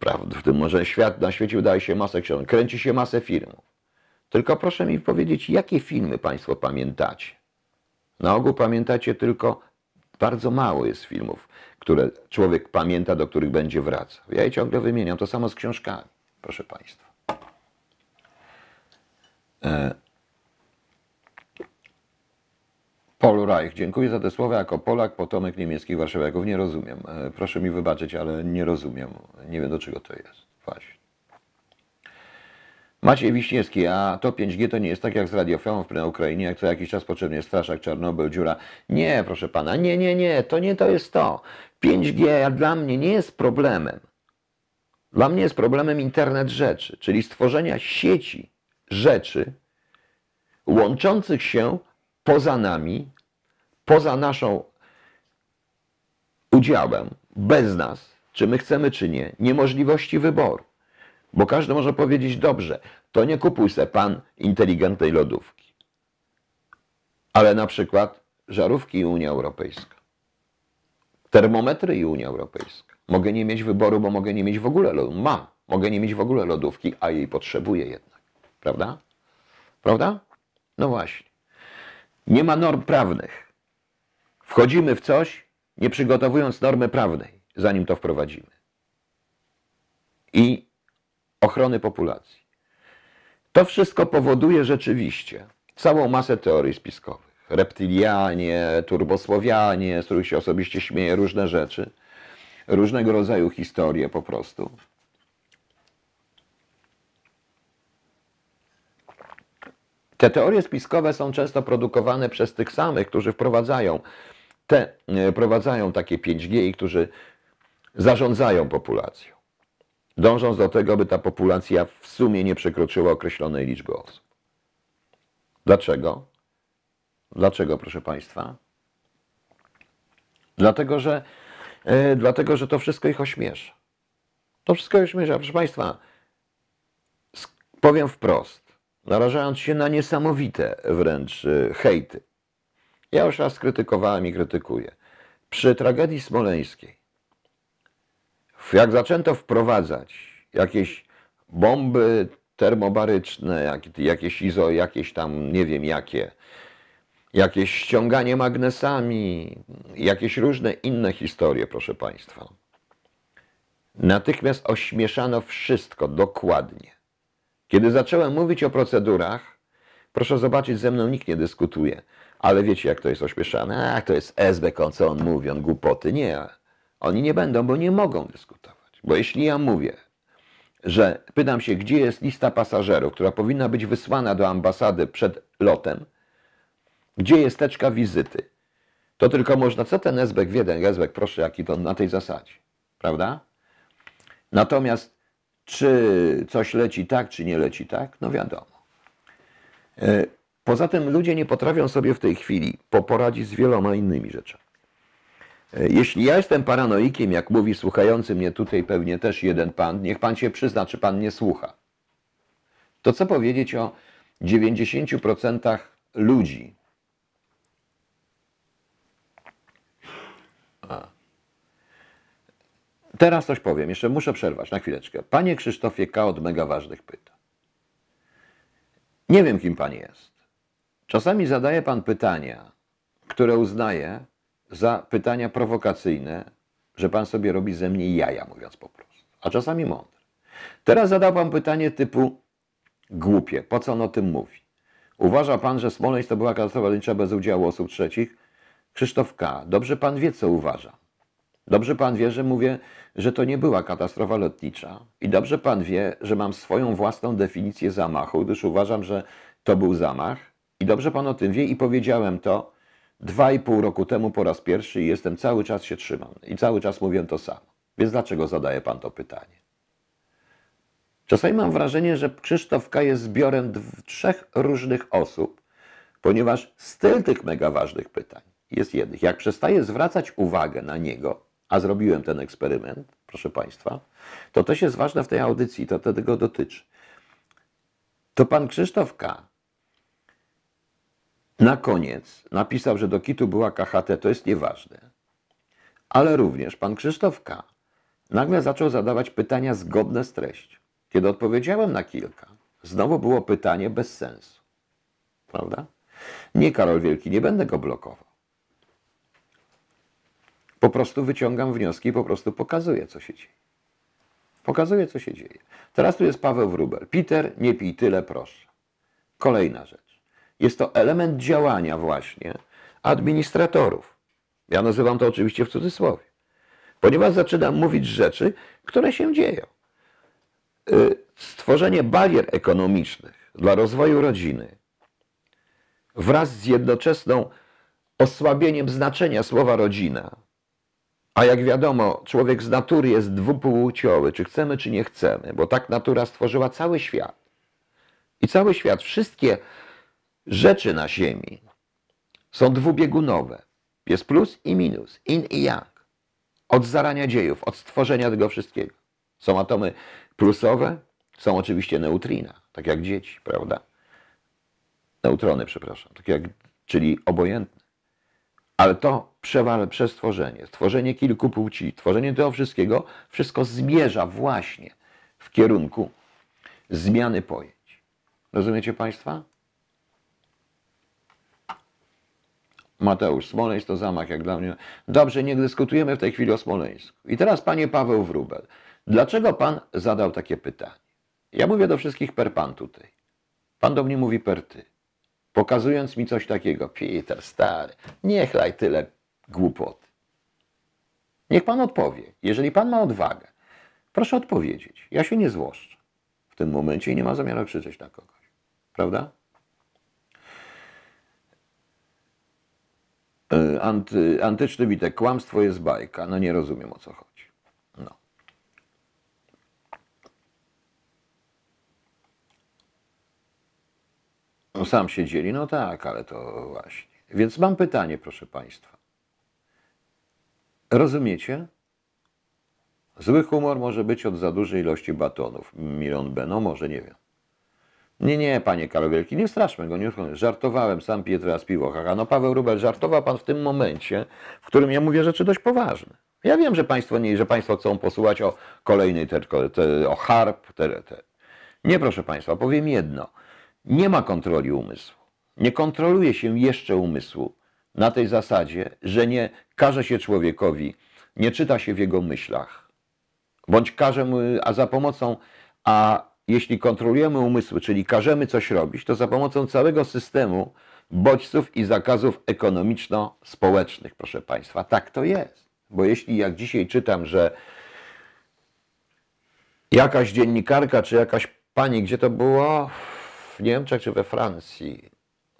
Speaker 1: prawda? W tym może świat, na świecie udaje się masę książek, kręci się masę filmów. Tylko proszę mi powiedzieć, jakie filmy Państwo pamiętacie? Na ogół pamiętacie tylko bardzo mało jest filmów, które człowiek pamięta, do których będzie wracał. Ja je ciągle wymieniam. To samo z książkami, proszę Państwa. E... Paul Reich, dziękuję za te słowa. Jako Polak, potomek niemieckich warszawiaków nie rozumiem. E, Proszę mi wybaczyć, ale nie rozumiem. Nie wiem do czego to jest. Właśnie. Maciej Wiśniewski, a to 5G to nie jest tak jak z radiofilmą na Ukrainie, jak co jakiś czas potrzebny jest straszak, Czarnobyl, dziura. Nie, proszę pana, nie, nie, nie, to nie to jest to. 5G dla mnie nie jest problemem. Dla mnie jest problemem internet rzeczy, czyli stworzenia sieci rzeczy łączących się poza nami, poza naszą udziałem, bez nas, czy my chcemy, czy nie, niemożliwości wyboru. Bo każdy może powiedzieć, dobrze, to nie kupuj se pan inteligentnej lodówki. Ale na przykład żarówki i Unia Europejska. Termometry i Unia Europejska. Mogę nie mieć wyboru, bo mogę nie mieć w ogóle lodówki. Mam. Mogę nie mieć w ogóle lodówki, a jej potrzebuję jednak. Prawda? Prawda? No właśnie. Nie ma norm prawnych. Wchodzimy w coś, nie przygotowując normy prawnej, zanim to wprowadzimy. I ochrony populacji. To wszystko powoduje rzeczywiście całą masę teorii spiskowych. Reptylianie, turbosłowianie, z których się osobiście śmieję, różne rzeczy, różnego rodzaju historie po prostu. Te teorie spiskowe są często produkowane przez tych samych, którzy wprowadzają te, e, prowadzają takie 5G i którzy zarządzają populacją dążąc do tego, by ta populacja w sumie nie przekroczyła określonej liczby osób. Dlaczego? Dlaczego, proszę Państwa? Dlatego, że, yy, dlatego, że to wszystko ich ośmiesza. To wszystko ich ośmiesza. Proszę Państwa, powiem wprost, narażając się na niesamowite wręcz yy, hejty. Ja już raz krytykowałem i krytykuję. Przy tragedii smoleńskiej jak zaczęto wprowadzać jakieś bomby termobaryczne, jakieś izo, jakieś tam nie wiem jakie, jakieś ściąganie magnesami, jakieś różne inne historie, proszę Państwa. Natychmiast ośmieszano wszystko dokładnie. Kiedy zacząłem mówić o procedurach, proszę zobaczyć, ze mną nikt nie dyskutuje, ale wiecie jak to jest ośmieszane? A, to jest SBK, co on mówi, on głupoty. Nie, oni nie będą, bo nie mogą dyskutować. Bo jeśli ja mówię, że pytam się, gdzie jest lista pasażerów, która powinna być wysłana do ambasady przed lotem, gdzie jest teczka wizyty, to tylko można, co ten Ezbek wie, ten Ezbek, proszę, jaki to na tej zasadzie, prawda? Natomiast czy coś leci tak, czy nie leci tak, no wiadomo. Poza tym ludzie nie potrafią sobie w tej chwili poradzić z wieloma innymi rzeczami. E, jeśli ja jestem paranoikiem, jak mówi słuchający mnie tutaj pewnie też jeden pan, niech pan się przyzna, czy pan nie słucha. To co powiedzieć o 90% ludzi? A. Teraz coś powiem, jeszcze muszę przerwać na chwileczkę. Panie Krzysztofie K. od mega ważnych pytań. Nie wiem, kim pan jest. Czasami zadaje pan pytania, które uznaje za pytania prowokacyjne, że pan sobie robi ze mnie jaja, mówiąc po prostu, a czasami mądre. Teraz zadał pan pytanie typu głupie, po co on o tym mówi? Uważa pan, że Smoleńsk to była katastrofa lotnicza bez udziału osób trzecich? Krzysztof K., dobrze pan wie, co uważa. Dobrze pan wie, że mówię, że to nie była katastrofa lotnicza. I dobrze pan wie, że mam swoją własną definicję zamachu, gdyż uważam, że to był zamach. I dobrze pan o tym wie i powiedziałem to Dwa i pół roku temu po raz pierwszy i jestem cały czas się trzymam i cały czas mówię to samo. Więc dlaczego zadaje pan to pytanie? Czasami mam wrażenie, że Krzysztof K. jest zbiorem trzech różnych osób, ponieważ styl tych mega ważnych pytań jest jednych. Jak przestaję zwracać uwagę na niego, a zrobiłem ten eksperyment, proszę Państwa, to też jest ważne w tej audycji, to tego dotyczy. To pan Krzysztof K Na koniec napisał, że do kitu była KHT, to jest nieważne. Ale również pan Krzysztof K. nagle zaczął zadawać pytania zgodne z treścią. Kiedy odpowiedziałem na kilka, znowu było pytanie bez sensu. Prawda? Nie, Karol Wielki, nie będę go blokował. Po prostu wyciągam wnioski i po prostu pokazuję, co się dzieje. Pokazuję, co się dzieje. Teraz tu jest Paweł Wrubel. Peter, nie pij tyle, proszę. Kolejna rzecz. Jest to element działania właśnie administratorów. Ja nazywam to oczywiście w cudzysłowie. Ponieważ zaczynam mówić rzeczy, które się dzieją. Y, Stworzenie barier ekonomicznych dla rozwoju rodziny wraz z jednoczesną osłabieniem znaczenia słowa rodzina, a jak wiadomo, człowiek z natury jest dwupłciowy, czy chcemy, czy nie chcemy, bo tak natura stworzyła cały świat. I cały świat, wszystkie rzeczy na Ziemi są dwubiegunowe. Jest plus i minus, in i yang. Od zarania dziejów, od stworzenia tego wszystkiego. Są atomy plusowe, są oczywiście neutrina, tak jak dzieci, prawda? Neutrony, przepraszam, tak jak, czyli obojętne. Ale to przewal, przestworzenie, stworzenie kilku płci, tworzenie tego wszystkiego, wszystko zmierza właśnie w kierunku zmiany pojęć. Rozumiecie Państwa? Mateusz, Smoleńsk to zamach jak dla mnie. Dobrze, nie dyskutujemy w tej chwili o Smoleńsku. I teraz panie Paweł Wrubel. Dlaczego pan zadał takie pytanie? Ja mówię do wszystkich per pan tutaj. Pan do mnie mówi per ty. Pokazując mi coś takiego. Peter, stary, nie chlaj tyle głupoty. Niech pan odpowie. Jeżeli pan ma odwagę, proszę odpowiedzieć. Ja się nie złoszczę w tym momencie i nie ma zamiaru krzyczeć na kogoś. Prawda? Anty, antyczny Witek, kłamstwo jest bajka. No nie rozumiem o co chodzi. No. No sam się dzieli, no tak, ale to właśnie. Więc mam pytanie, proszę Państwa. Rozumiecie? Zły humor może być od za dużej ilości batonów. Milion B, no może, nie wiem. Nie, nie, panie Karol Wielki, nie straszmy go, nie żartowałem, sam piję teraz piwo, haha. No Paweł Rubel, żartował pan w tym momencie, w którym ja mówię rzeczy dość poważne. Ja wiem, że państwo nie, że państwo chcą posłuchać o kolejnej, te, te, o harp, te, te. Nie, proszę państwa, powiem jedno. Nie ma kontroli umysłu. Nie kontroluje się jeszcze umysłu na tej zasadzie, że nie każe się człowiekowi, nie czyta się w jego myślach, bądź każe mu, a za pomocą, a jeśli kontrolujemy umysły, czyli każemy coś robić, to za pomocą całego systemu bodźców i zakazów ekonomiczno-społecznych, proszę Państwa. Tak to jest. Bo jeśli jak dzisiaj czytam, że jakaś dziennikarka, czy jakaś pani, gdzie to było? W Niemczech czy we Francji?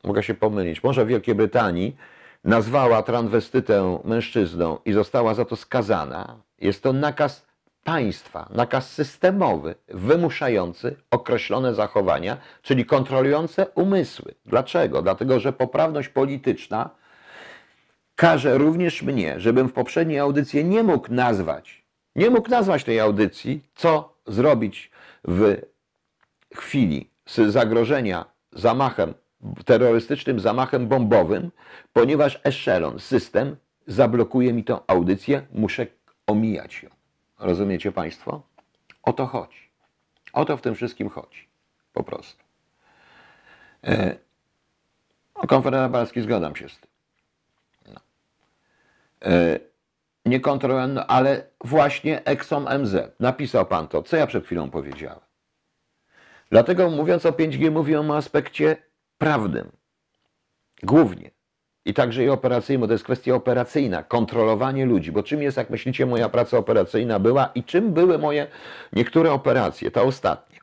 Speaker 1: Mogę się pomylić. Może w Wielkiej Brytanii nazwała transwestytę mężczyzną i została za to skazana. Jest to nakaz państwa, nakaz systemowy, wymuszający określone zachowania, czyli kontrolujące umysły. Dlaczego? Dlatego, że poprawność polityczna każe również mnie, żebym w poprzedniej audycji nie mógł nazwać, nie mógł nazwać tej audycji, co zrobić w chwili zagrożenia zamachem, terrorystycznym zamachem bombowym, ponieważ eszelon, system zablokuje mi tę audycję, muszę omijać ją. Rozumiecie Państwo? O to chodzi. O to w tym wszystkim chodzi. Po prostu. E, konferencja Balski, zgadzam się z tym. No. E, nie no, ale właśnie Exxon MZ. Napisał Pan to, co ja przed chwilą powiedziałem. Dlatego mówiąc o 5G, mówię o aspekcie prawnym. Głównie i także i operacyjną, to jest kwestia operacyjna, kontrolowanie ludzi. Bo czym jest, jak myślicie, moja praca operacyjna była i czym były moje niektóre operacje, ta ostatnia?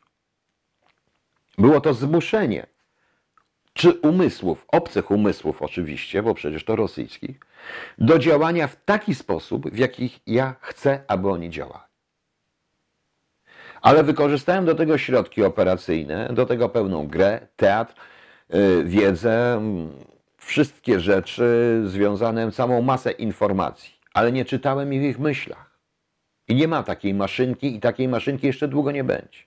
Speaker 1: Było to zmuszenie czy umysłów, obcych umysłów oczywiście, bo przecież to rosyjskich, do działania w taki sposób, w jakich ja chcę, aby oni działali. Ale wykorzystałem do tego środki operacyjne, do tego pełną grę, teatr, yy, wiedzę, wszystkie rzeczy związane, całą masę informacji, ale nie czytałem ich w ich myślach. I nie ma takiej maszynki i takiej maszynki jeszcze długo nie będzie.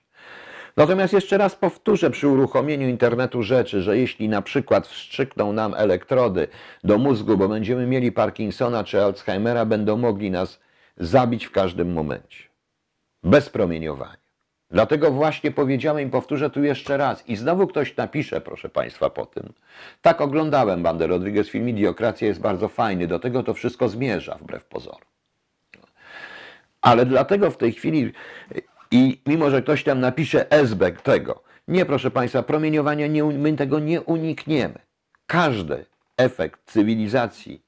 Speaker 1: Natomiast jeszcze raz powtórzę przy uruchomieniu internetu rzeczy, że jeśli na przykład wstrzykną nam elektrody do mózgu, bo będziemy mieli Parkinsona czy Alzheimera, będą mogli nas zabić w każdym momencie. Bez promieniowania. Dlatego właśnie powiedziałem i powtórzę tu jeszcze raz. I znowu ktoś napisze, proszę Państwa, po tym. Tak oglądałem Bandę Rodriguez film Idiokracja jest bardzo fajny. Do tego to wszystko zmierza, wbrew pozorom. Ale dlatego w tej chwili i mimo, że ktoś tam napisze SBEG tego, nie, proszę Państwa, promieniowania nie, my tego nie unikniemy. Każdy efekt cywilizacji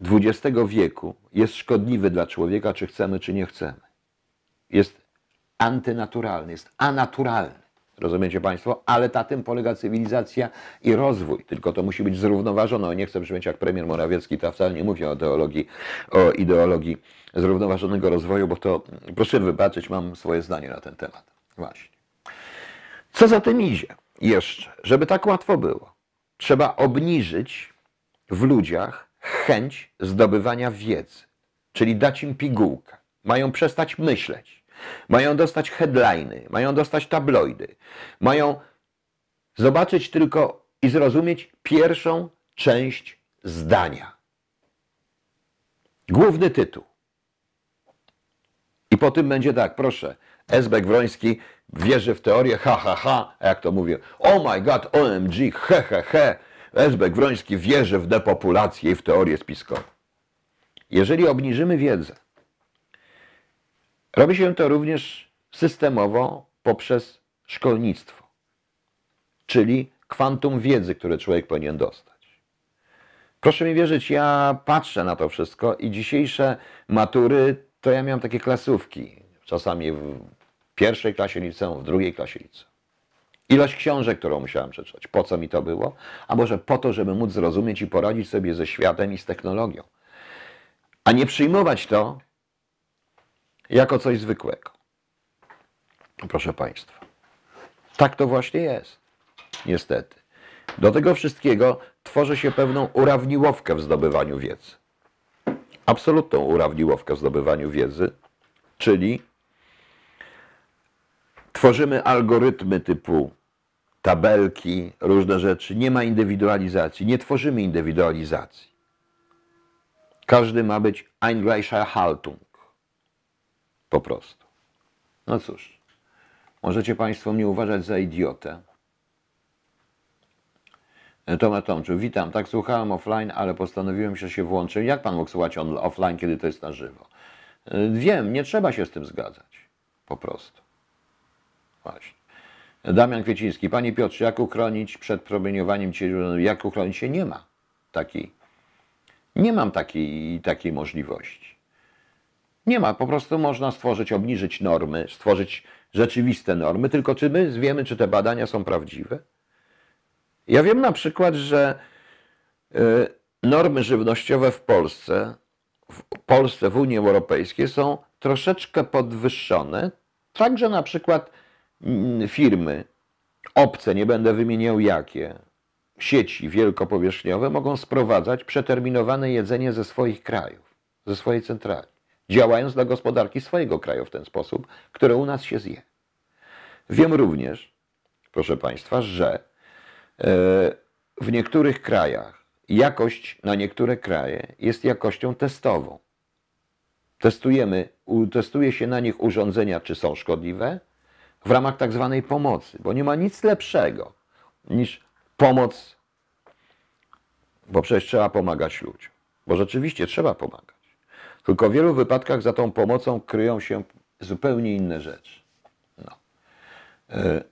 Speaker 1: XX wieku jest szkodliwy dla człowieka, czy chcemy, czy nie chcemy. Jest antynaturalny, jest anaturalny. Rozumiecie Państwo? Ale na tym polega cywilizacja i rozwój. Tylko to musi być zrównoważone. Nie chcę brzmieć jak premier Morawiecki, to wcale nie mówię o ideologii, o ideologii zrównoważonego rozwoju, bo to, proszę wybaczyć, mam swoje zdanie na ten temat. Właśnie. Co za tym idzie? Jeszcze, żeby tak łatwo było, trzeba obniżyć w ludziach chęć zdobywania wiedzy, czyli dać im pigułkę. Mają przestać myśleć, mają dostać headliny, mają dostać tabloidy, mają zobaczyć tylko i zrozumieć pierwszą część zdania. Główny tytuł. I po tym będzie tak, proszę, Esbek Wroński wierzy w teorię, ha, ha, ha, jak to mówię, oh my god, OMG, he, he, he, Esbek Wroński wierzy w depopulację i w teorię spiskową. Jeżeli obniżymy wiedzę, robi się to również systemowo poprzez szkolnictwo, czyli kwantum wiedzy, które człowiek powinien dostać. Proszę mi wierzyć, ja patrzę na to wszystko i dzisiejsze matury to ja miałem takie klasówki, czasami w pierwszej klasie liceum, w drugiej klasie liceum. Ilość książek, którą musiałem przeczytać. Po co mi to było? A może po to, żeby móc zrozumieć i poradzić sobie ze światem i z technologią. A nie przyjmować to jako coś zwykłego. Proszę Państwa. Tak to właśnie jest. Niestety. Do tego wszystkiego tworzy się pewną urawniłowkę w zdobywaniu wiedzy absolutną urawniłowkę w zdobywaniu wiedzy, czyli tworzymy algorytmy typu tabelki, różne rzeczy. Nie ma indywidualizacji, nie tworzymy indywidualizacji. Każdy ma być ein gleicher Haltung. Po prostu. No cóż, możecie Państwo mnie uważać za idiotę, Tomasz Tomczyk, witam. Tak słuchałem offline, ale postanowiłem się się włączyć. Jak pan mógł słuchać on, offline, kiedy to jest na żywo? E, wiem, nie trzeba się z tym zgadzać. Po prostu. Właśnie. Damian Kwieciński. Panie Piotrze, jak uchronić przed promieniowaniem? Jak uchronić się? Nie ma takiej. Nie mam takiej, takiej możliwości. Nie ma. Po prostu można stworzyć, obniżyć normy, stworzyć rzeczywiste normy. Tylko czy my wiemy, czy te badania są prawdziwe? Ja wiem na przykład, że e, normy żywnościowe w Polsce, w Polsce, w Unii Europejskiej są troszeczkę podwyższone, także na przykład mm, firmy obce, nie będę wymieniał jakie, sieci wielkopowierzchniowe mogą sprowadzać przeterminowane jedzenie ze swoich krajów, ze swojej centrali, działając dla gospodarki swojego kraju w ten sposób, które u nas się zje. Wiem również, proszę Państwa, że E, w niektórych krajach jakość na niektóre kraje jest jakością testową. Testujemy, testuje się na nich urządzenia, czy są szkodliwe, w ramach tak zwanej pomocy, bo nie ma nic lepszego niż pomoc, bo przecież trzeba pomagać ludziom, bo rzeczywiście trzeba pomagać. Tylko w wielu wypadkach za tą pomocą kryją się zupełnie inne rzeczy. No. E,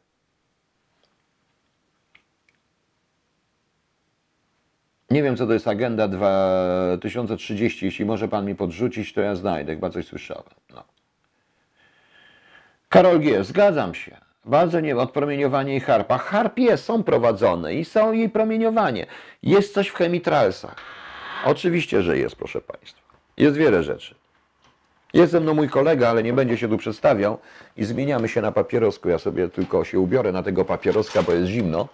Speaker 1: Nie wiem, co to jest Agenda 2030. Jeśli może Pan mi podrzucić, to ja znajdę. Chyba coś słyszałem. No. Karol G., zgadzam się. Bardzo nie odpromieniowanie i harpa. Harp jest, są prowadzone i są jej promieniowanie. Jest coś w chemitralsach. Oczywiście, że jest, proszę Państwa. Jest wiele rzeczy. Jest ze mną mój kolega, ale nie będzie się tu przedstawiał i zmieniamy się na papierosku. Ja sobie tylko się ubiorę na tego papieroska, bo jest zimno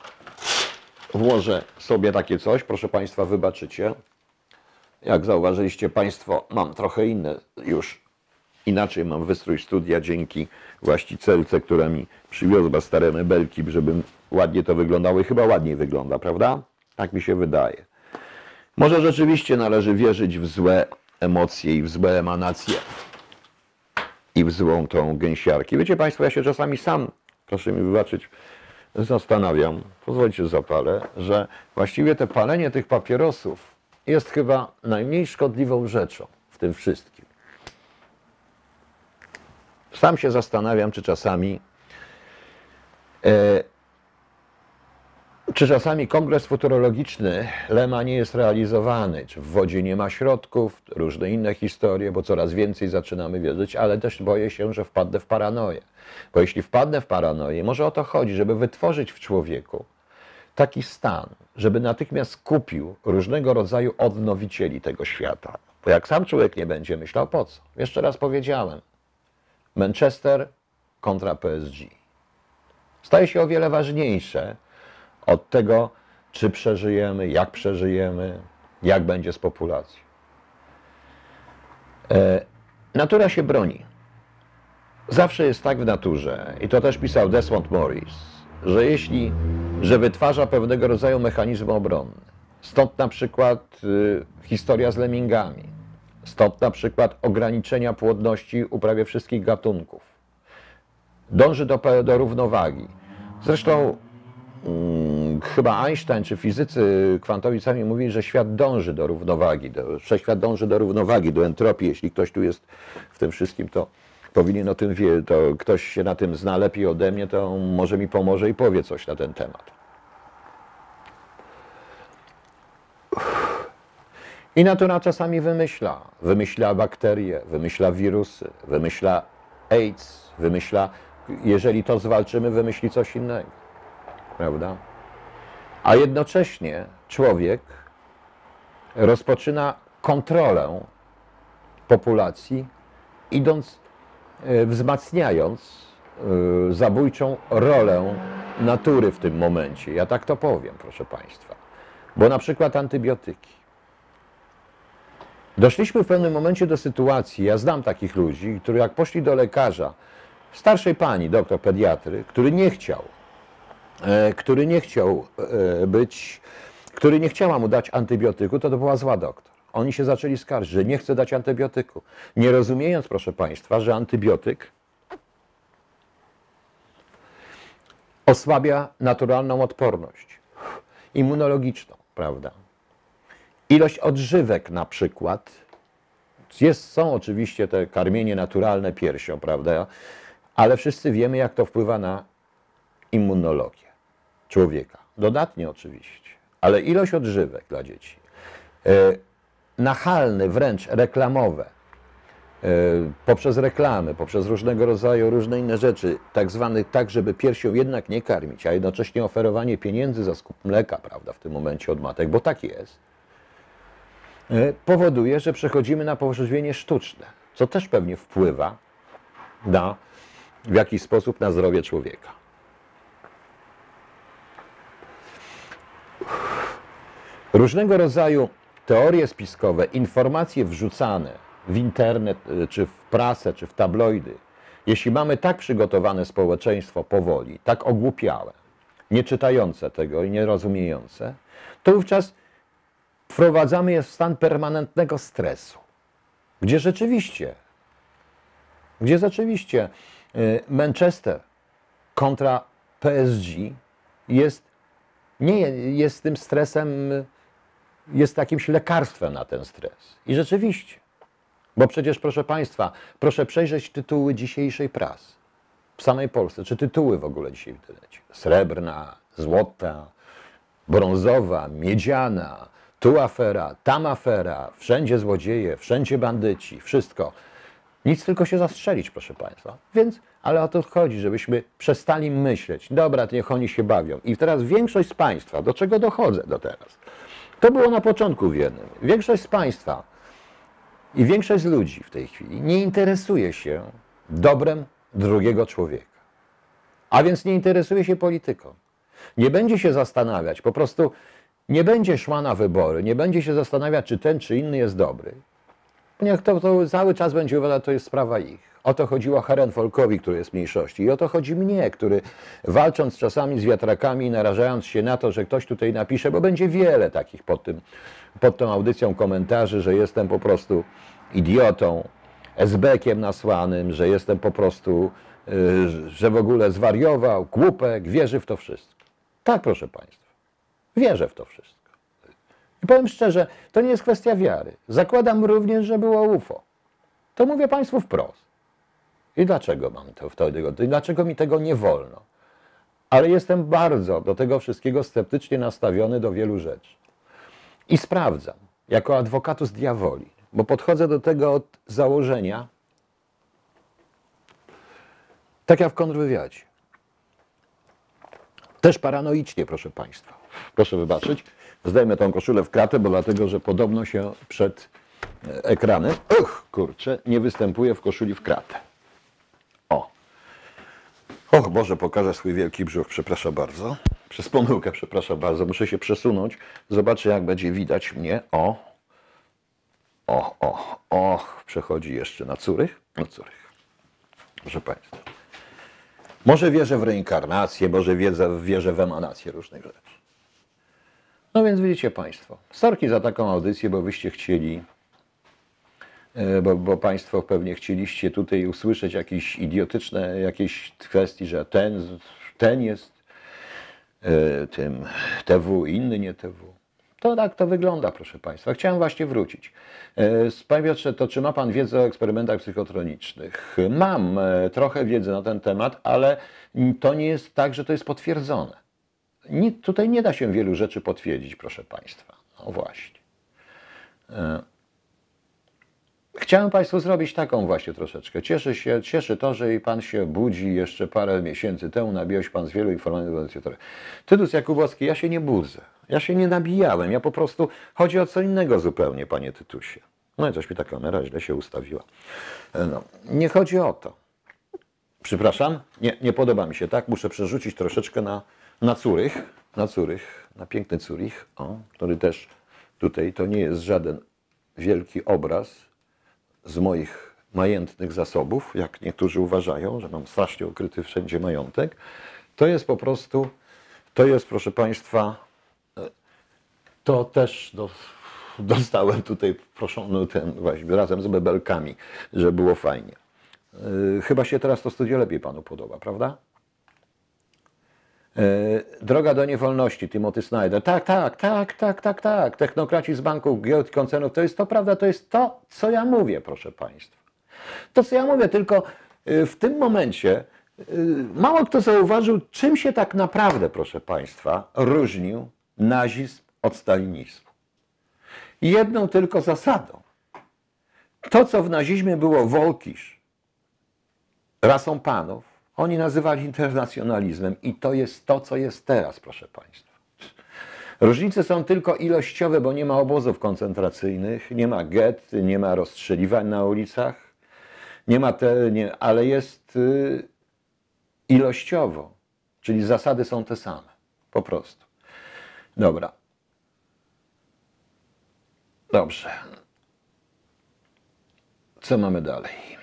Speaker 1: włożę sobie takie coś, proszę Państwa, wybaczycie. Jak zauważyliście Państwo, mam trochę inne już inaczej mam wystrój studia dzięki właścicielce, która mi przywiozła stare mebelki, żeby ładnie to wyglądało i chyba ładniej wygląda, prawda? Tak mi się wydaje. Może rzeczywiście należy wierzyć w złe emocje i w złe emanacje i w złą tą gęsiarkę. Wiecie Państwo, ja się czasami sam, proszę mi wybaczyć, zastanawiam, pozwolicie, zapalę, że właściwie te palenie tych papierosów jest chyba najmniej szkodliwą rzeczą w tym wszystkim. Sam się zastanawiam, czy czasami e, czy czasami kongres futurologiczny Lema nie jest realizowany, czy w wodzie nie ma środków, różne inne historie, bo coraz więcej zaczynamy wierzyć, ale też boję się, że wpadnę w paranoję. Bo jeśli wpadnę w paranoję, może o to chodzi, żeby wytworzyć w człowieku taki stan, żeby natychmiast kupił różnego rodzaju odnowicieli tego świata. Bo jak sam człowiek nie będzie myślał, po co? Jeszcze raz powiedziałem, Manchester kontra PSG. Staje się o wiele ważniejsze od tego, czy przeżyjemy, jak przeżyjemy, jak będzie z populacją. E, natura się broni. Zawsze jest tak w naturze, i to też pisał Desmond Morris, że jeśli, że wytwarza pewnego rodzaju mechanizmy obronne. Stąd na przykład y, historia z lemmingami. Stąd na przykład ograniczenia płodności u prawie wszystkich gatunków. Dąży do, do równowagi. Zresztą chyba Einstein czy fizycy kwantowi sami mówili, że świat dąży do równowagi, do, wszechświat dąży do równowagi, do entropii. Jeśli ktoś tu jest w tym wszystkim, to powinien o tym wie, to ktoś się na tym zna lepiej ode mnie, to może mi pomoże i powie coś na ten temat. I natura czasami wymyśla. Wymyśla bakterie, wymyśla wirusy, wymyśla AIDS, wymyśla, jeżeli to zwalczymy, wymyśli coś innego. Prawda? A jednocześnie człowiek rozpoczyna kontrolę populacji, idąc, e, wzmacniając e, zabójczą rolę natury w tym momencie. Ja tak to powiem, proszę Państwa. Bo na przykład antybiotyki. Doszliśmy w pewnym momencie do sytuacji, ja znam takich ludzi, którzy jak poszli do lekarza, starszej pani, doktor pediatry, który nie chciał, który nie chciał e, być, który nie chciała mu dać antybiotyku, to to była zła doktor. Oni się zaczęli skarżyć, że nie chce dać antybiotyku. Nie rozumiejąc, proszę Państwa, że antybiotyk osłabia naturalną odporność immunologiczną, prawda? Ilość odżywek na przykład, jest, są oczywiście te karmienie naturalne piersią, prawda? Ale wszyscy wiemy, jak to wpływa na immunologię człowieka. Dodatnie oczywiście, ale ilość odżywek dla dzieci, e, nachalne, wręcz reklamowe, e, poprzez reklamy, poprzez różnego rodzaju, różne inne rzeczy, tak zwanych tak, żeby piersią jednak nie karmić, a jednocześnie oferowanie pieniędzy za skup mleka, prawda, w tym momencie od matek, bo tak jest, E, powoduje, że przechodzimy na pożywienie sztuczne, co też pewnie wpływa na w jakiś sposób na zdrowie człowieka. Różnego rodzaju teorie spiskowe, informacje wrzucane w internet, e, czy w prasę, czy w tabloidy, jeśli mamy tak przygotowane społeczeństwo powoli, tak ogłupiałe, nie czytające tego i nie rozumiejące, to wówczas wprowadzamy je w stan permanentnego stresu, gdzie rzeczywiście, gdzie rzeczywiście y, Manchester kontra PSG jest, nie jest tym stresem, jest jakimś lekarstwem na ten stres. I rzeczywiście, bo przecież, proszę Państwa, proszę przejrzeć tytuły dzisiejszej prasy w samej Polsce, czy tytuły w ogóle dzisiaj w internecie. Srebrna, złota, brązowa, miedziana, tu afera, tam afera, wszędzie złodzieje, wszędzie bandyci, wszystko. Nic tylko się zastrzelić, proszę Państwa. Więc, ale o to chodzi, żebyśmy przestali myśleć, dobra, niech oni się bawią. I teraz większość z Państwa, do czego dochodzę do teraz? To było na początku w. Większość z Państwa i większość z ludzi w tej chwili nie interesuje się dobrem drugiego człowieka. A więc nie interesuje się polityką. Nie będzie się zastanawiać, po prostu nie będzie szła na wybory, nie będzie się zastanawiać, czy ten, czy inny jest dobry, Niech to, to cały czas będzie uważał, to jest sprawa ich. O to chodziło Herenfolkowi, który jest mniejszości. I o to chodzi mnie, który walcząc czasami z wiatrakami, narażając się na to, że ktoś tutaj napisze, bo będzie wiele takich pod, tym, pod tą audycją komentarzy, że jestem po prostu idiotą, SB-kiem nasłanym, że jestem po prostu, y, że w ogóle zwariował, głupek, wierzy w to wszystko. Tak, proszę Państwa. Wierzę w to wszystko. I powiem szczerze, to nie jest kwestia wiary. Zakładam również, że było UFO. To mówię Państwu wprost. I dlaczego mam to wtedy? I dlaczego mi tego nie wolno? Ale jestem bardzo do tego wszystkiego sceptycznie nastawiony do wielu rzeczy. I sprawdzam, jako adwokatus diaboli, bo podchodzę do tego od założenia, tak jak w kontrwywiadzie. Też paranoicznie, proszę Państwa. Proszę wybaczyć. Zdejmę tą koszulę w kratę, bo dlatego, że podobno się przed e, ekranem, uch, kurczę, nie występuje w koszuli w kratę. O. Och, Boże, pokażę swój wielki brzuch, przepraszam bardzo. Przez pomyłkę, przepraszam bardzo. Muszę się przesunąć. Zobaczę, jak będzie widać mnie. O. O, o, o. Przechodzi jeszcze na Curych. Na Curych. Proszę Państwa. Może wierzę w reinkarnację, może wierzę, wierzę w emanację różnych rzeczy. No więc widzicie Państwo, sorki za taką audycję, bo wyście chcieli, e, bo, bo Państwo pewnie chcieliście tutaj usłyszeć jakieś idiotyczne jakieś kwestii, że ten, ten jest e, tym TW, inny nie TW. To tak to wygląda, proszę Państwa. Chciałem właśnie wrócić. E, Panie Piotrze, to czy ma Pan wiedzę o eksperymentach psychotronicznych? Mam trochę wiedzy na ten temat, ale to nie jest tak, że to jest potwierdzone. Tutaj nie da się wielu rzeczy potwierdzić, proszę Państwa. No właśnie. E, chciałem Państwu zrobić taką właśnie troszeczkę. Cieszy, się, cieszy to, że i Pan się budzi jeszcze parę miesięcy temu. Nabijał Pan z wielu informacji. Tytus Jakubowski, ja się nie budzę. Ja się nie nabijałem. Ja po prostu, chodzi o co innego zupełnie, Panie Tytusie. No i coś mi ta kamera źle się ustawiła. E, no, nie chodzi o to. Przepraszam, nie, nie podoba mi się tak. Muszę przerzucić troszeczkę na na Curych, na Curych, na piękny Curich, o, który też tutaj to nie jest żaden wielki obraz z moich majętnych zasobów, jak niektórzy uważają, że mam strasznie ukryty wszędzie majątek. To jest po prostu, to jest proszę Państwa, to też do, dostałem tutaj proszony ten właśnie razem z mebelkami, że było fajnie. Yy, chyba się teraz to studio lepiej Panu podoba, prawda? E, droga do niewolności, Timothy Snyder. Tak, tak, tak, tak, tak, tak. Technokraci z banków, giełd, koncernów, to jest to prawda, to jest to, co ja mówię, proszę Państwa. To, co ja mówię, tylko e, w tym momencie e, mało kto zauważył, czym się tak naprawdę, proszę Państwa, różnił nazizm od stalinizmu. Jedną tylko zasadą. To, co w nazizmie było wolkisz, rasą panów, oni nazywali internacjonalizmem i to jest to, co jest teraz, proszę Państwa. Różnice są tylko ilościowe, bo nie ma obozów koncentracyjnych, nie ma get, nie ma rozstrzeliwań na ulicach, nie ma te, nie, ale jest y, ilościowo, czyli zasady są te same, po prostu. Dobra. Dobrze. Co mamy dalej?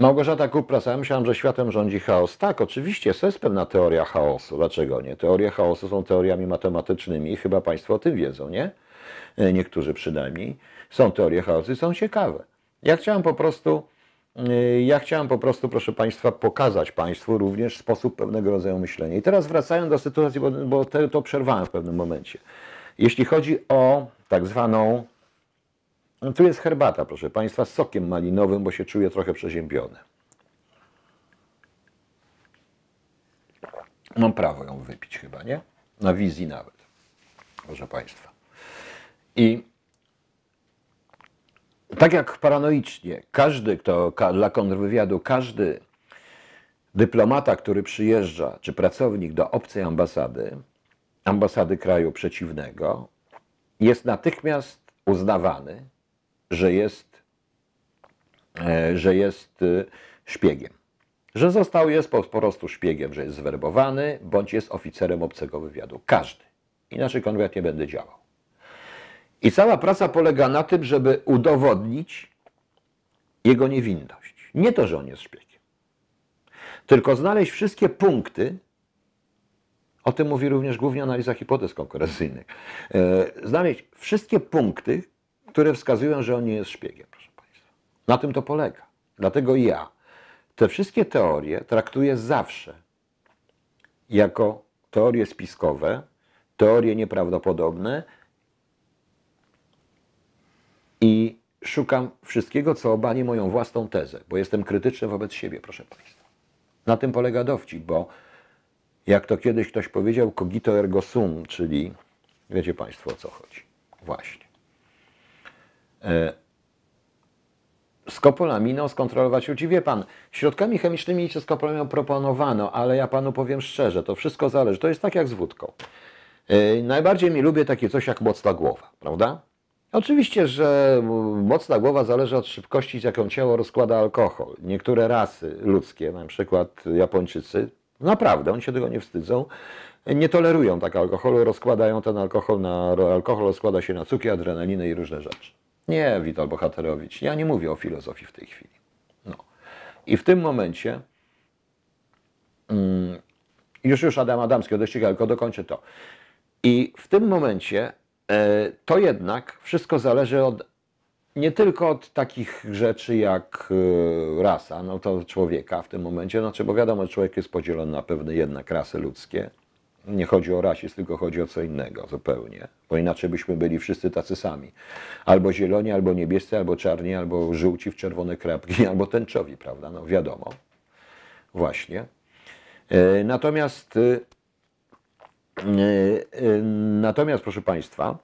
Speaker 1: Małgorzata Kupras, ja myślałem, że światem rządzi chaos. Tak, oczywiście, to jest pewna teoria chaosu. Dlaczego nie? Teorie chaosu są teoriami matematycznymi, chyba Państwo o tym wiedzą, nie? E, niektórzy przynajmniej. Są teorie chaosu i są ciekawe. Ja chciałem po prostu, e, ja chciałem po prostu, proszę Państwa, pokazać Państwu również sposób pewnego rodzaju myślenia. I teraz wracając do sytuacji, bo, bo to przerwałem w pewnym momencie. Jeśli chodzi o tak zwaną no, tu jest herbata, proszę Państwa, z sokiem malinowym, bo się czuję trochę przeziębiony. Mam prawo ją wypić chyba, nie? Na wizji nawet, proszę Państwa. I tak jak paranoicznie, każdy, kto dla kontrwywiadu, każdy dyplomata, który przyjeżdża, czy pracownik do obcej ambasady, ambasady kraju przeciwnego, jest natychmiast uznawany że jest, e, że jest e, szpiegiem. Że został, jest po prostu szpiegiem, że jest zwerbowany, bądź jest oficerem obcego wywiadu. Każdy. Inaczej konwiat nie będę działał. I cała praca polega na tym, żeby udowodnić jego niewinność. Nie to, że on jest szpiegiem, tylko znaleźć wszystkie punkty, o tym mówi również głównie analiza hipotez konkurencyjnych, e, znaleźć wszystkie punkty, które wskazują, że on nie jest szpiegiem, proszę Państwa. Na tym to polega. Dlatego ja te wszystkie teorie traktuję zawsze jako teorie spiskowe, teorie nieprawdopodobne i szukam wszystkiego, co obali moją własną tezę, bo jestem krytyczny wobec siebie, proszę Państwa. Na tym polega dowcip, bo jak to kiedyś ktoś powiedział, cogito ergo sum, czyli wiecie Państwo o co chodzi. Właśnie. E, skopolaminą skontrolować ludzi. Wie Pan, środkami chemicznymi czy skopolaminą proponowano, ale ja Panu powiem szczerze, to wszystko zależy. To jest tak jak z wódką. E, najbardziej mi lubię takie coś jak mocna głowa, prawda? Oczywiście, że mocna głowa zależy od szybkości, z jaką ciało rozkłada alkohol. Niektóre rasy ludzkie, na przykład Japończycy, naprawdę, oni się tego nie wstydzą, nie tolerują tak alkoholu, rozkładają ten alkohol na, alkohol rozkłada się na cukier, adrenalinę i różne rzeczy. Nie, Wital Bohaterowicz, ja nie mówię o filozofii w tej chwili. No. I w tym momencie, mm, już już Adam Adamski, odejście tylko dokończę to. I w tym momencie e, to jednak wszystko zależy od nie tylko od takich rzeczy jak e, rasa, no to człowieka w tym momencie, znaczy, bo wiadomo, człowiek jest podzielony na pewne jednak rasy ludzkie. Nie chodzi o rasizm, tylko chodzi o co innego zupełnie, bo inaczej byśmy byli wszyscy tacy sami. Albo zieloni, albo niebiescy, albo czarni, albo żółci w czerwone krapki, (laughs) albo tęczowi, prawda? No wiadomo. Właśnie. E, Natomiast, e, e, natomiast proszę Państwa,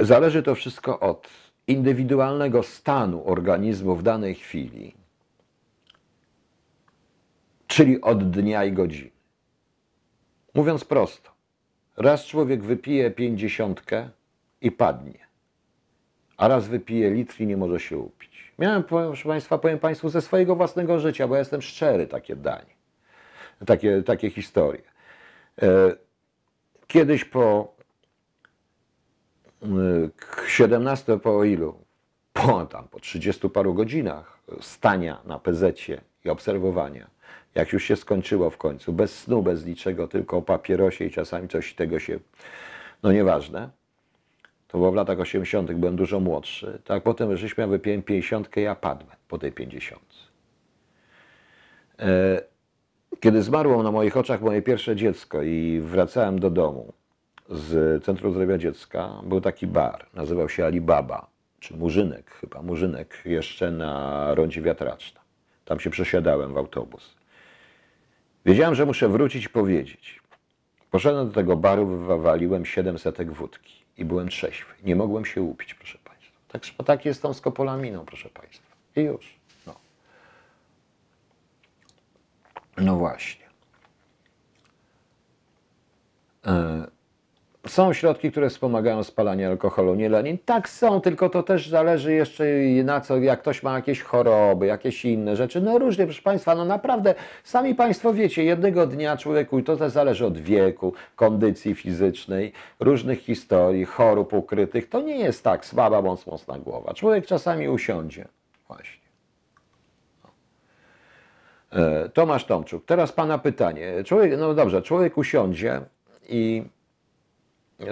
Speaker 1: zależy to wszystko od indywidualnego stanu organizmu w danej chwili, czyli od dnia i godziny. Mówiąc prosto, raz człowiek wypije pięćdziesiątkę i padnie, a raz wypije litr i nie może się upić. Miałem, proszę Państwa, powiem Państwu ze swojego własnego życia, bo ja jestem szczery, takie danie, takie, takie historie. E, Kiedyś po 17 po ilu? Po, tam, po 30 paru godzinach stania na pezecie i obserwowania, jak już się skończyło w końcu, bez snu, bez niczego, tylko o papierosie i czasami coś tego się, no nieważne, to było w latach 80. byłem dużo młodszy, tak potem żeśmy ja wypiłem 50, ja padłem po tej 50. E, Kiedy zmarło na moich oczach moje pierwsze dziecko i wracałem do domu, z Centrum Zdrowia Dziecka był taki bar, nazywał się Alibaba, czy Murzynek chyba, Murzynek jeszcze na rondzie Wiatraczna. Tam się przesiadałem w autobus. Wiedziałem, że muszę wrócić i powiedzieć. Poszedłem do tego baru, wywaliłem 700 wódki i byłem trzeźwy. Nie mogłem się upić, proszę Państwa. Tak, tak jest tą skopolaminą, proszę Państwa. I już. No, no właśnie. E, są środki, które wspomagają spalanie alkoholu, nie lanin. Tak są, tylko to też zależy jeszcze na co, jak ktoś ma jakieś choroby, jakieś inne rzeczy. No różnie, proszę Państwa, no naprawdę, sami Państwo wiecie, jednego dnia człowieku, i to też zależy od wieku, kondycji fizycznej, różnych historii, chorób ukrytych. To nie jest tak słaba bądź mocna głowa. Człowiek czasami usiądzie. Właśnie. E, Tomasz Tomczuk, teraz Pana pytanie. Człowiek, no dobrze, człowiek usiądzie i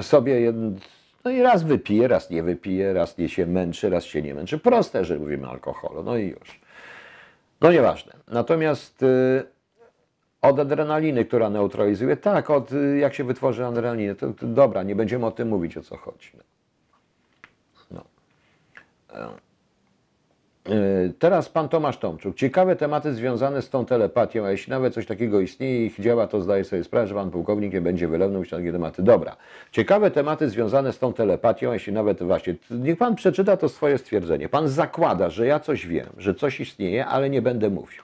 Speaker 1: sobie jeden, no i raz wypije, raz nie wypije, raz nie się męczy, raz się nie męczy. Proste, że mówimy alkoholu, no i już. No nieważne. Natomiast y, od adrenaliny, która neutralizuje, tak, od y, jak się wytworzy adrenalinę, to, to dobra, nie będziemy o tym mówić, o co chodzi. No. E, E, Teraz pan Tomasz Tomczuk. Ciekawe tematy związane z tą telepatią, a jeśli nawet coś takiego istnieje i ich działa, to zdaje sobie sprawę, że pan pułkownik nie będzie wylewny na takie tematy. Dobra. Ciekawe tematy związane z tą telepatią, jeśli nawet właśnie. Niech pan przeczyta to swoje stwierdzenie. Pan zakłada, że ja coś wiem, że coś istnieje, ale nie będę mówił.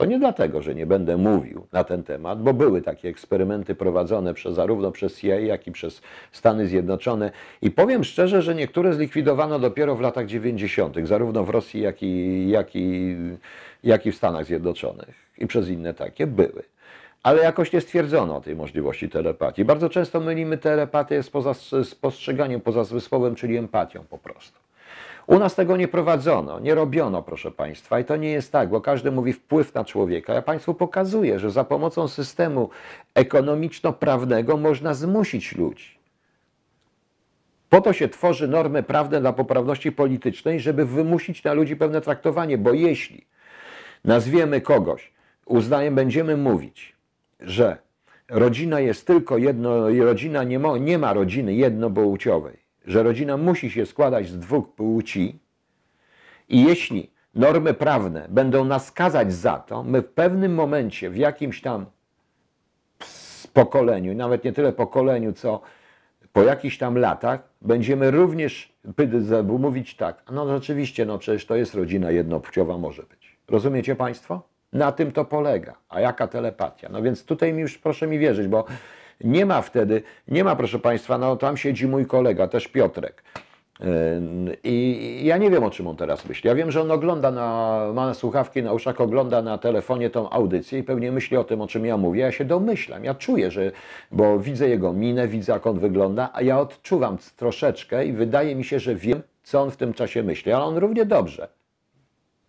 Speaker 1: To nie dlatego, że nie będę mówił na ten temat, bo były takie eksperymenty prowadzone przez, zarówno przez CIA, jak i przez Stany Zjednoczone. I powiem szczerze, że niektóre zlikwidowano dopiero w latach 90., zarówno w Rosji, jak i, jak i, jak i w Stanach Zjednoczonych. I przez inne takie były. ale jakoś nie stwierdzono tej możliwości telepatii. Bardzo często mylimy telepatię z, poza, z postrzeganiem pozazmysłowym, czyli empatią po prostu. U nas tego nie prowadzono, nie robiono, proszę Państwa, i to nie jest tak, bo każdy mówi wpływ na człowieka. Ja Państwu pokazuję, że za pomocą systemu ekonomiczno-prawnego można zmusić ludzi. Po to się tworzy normy prawne dla poprawności politycznej, żeby wymusić na ludzi pewne traktowanie, bo jeśli nazwiemy kogoś, uznajemy, będziemy mówić, że rodzina jest tylko jedno, rodzina nie ma, nie ma rodziny jednopłciowej, że rodzina musi się składać z dwóch płci i jeśli normy prawne będą nas skazać za to, my w pewnym momencie, w jakimś tam pokoleniu, nawet nie tyle pokoleniu, co po jakichś tam latach, będziemy również mówić tak, no rzeczywiście, no przecież to jest rodzina jednopłciowa, może być. Rozumiecie Państwo? Na tym to polega. A jaka telepatia? No więc tutaj mi już proszę mi wierzyć, bo nie ma wtedy, nie ma proszę Państwa, no tam siedzi mój kolega, też Piotrek. I ja nie wiem, o czym on teraz myśli. Ja wiem, że on ogląda na, ma słuchawki na uszach, ogląda na telefonie tą audycję i pewnie myśli o tym, o czym ja mówię. Ja się domyślam, ja czuję, że, bo widzę jego minę, widzę, jak on wygląda, a ja odczuwam troszeczkę i wydaje mi się, że wiem, co on w tym czasie myśli, ale on równie dobrze.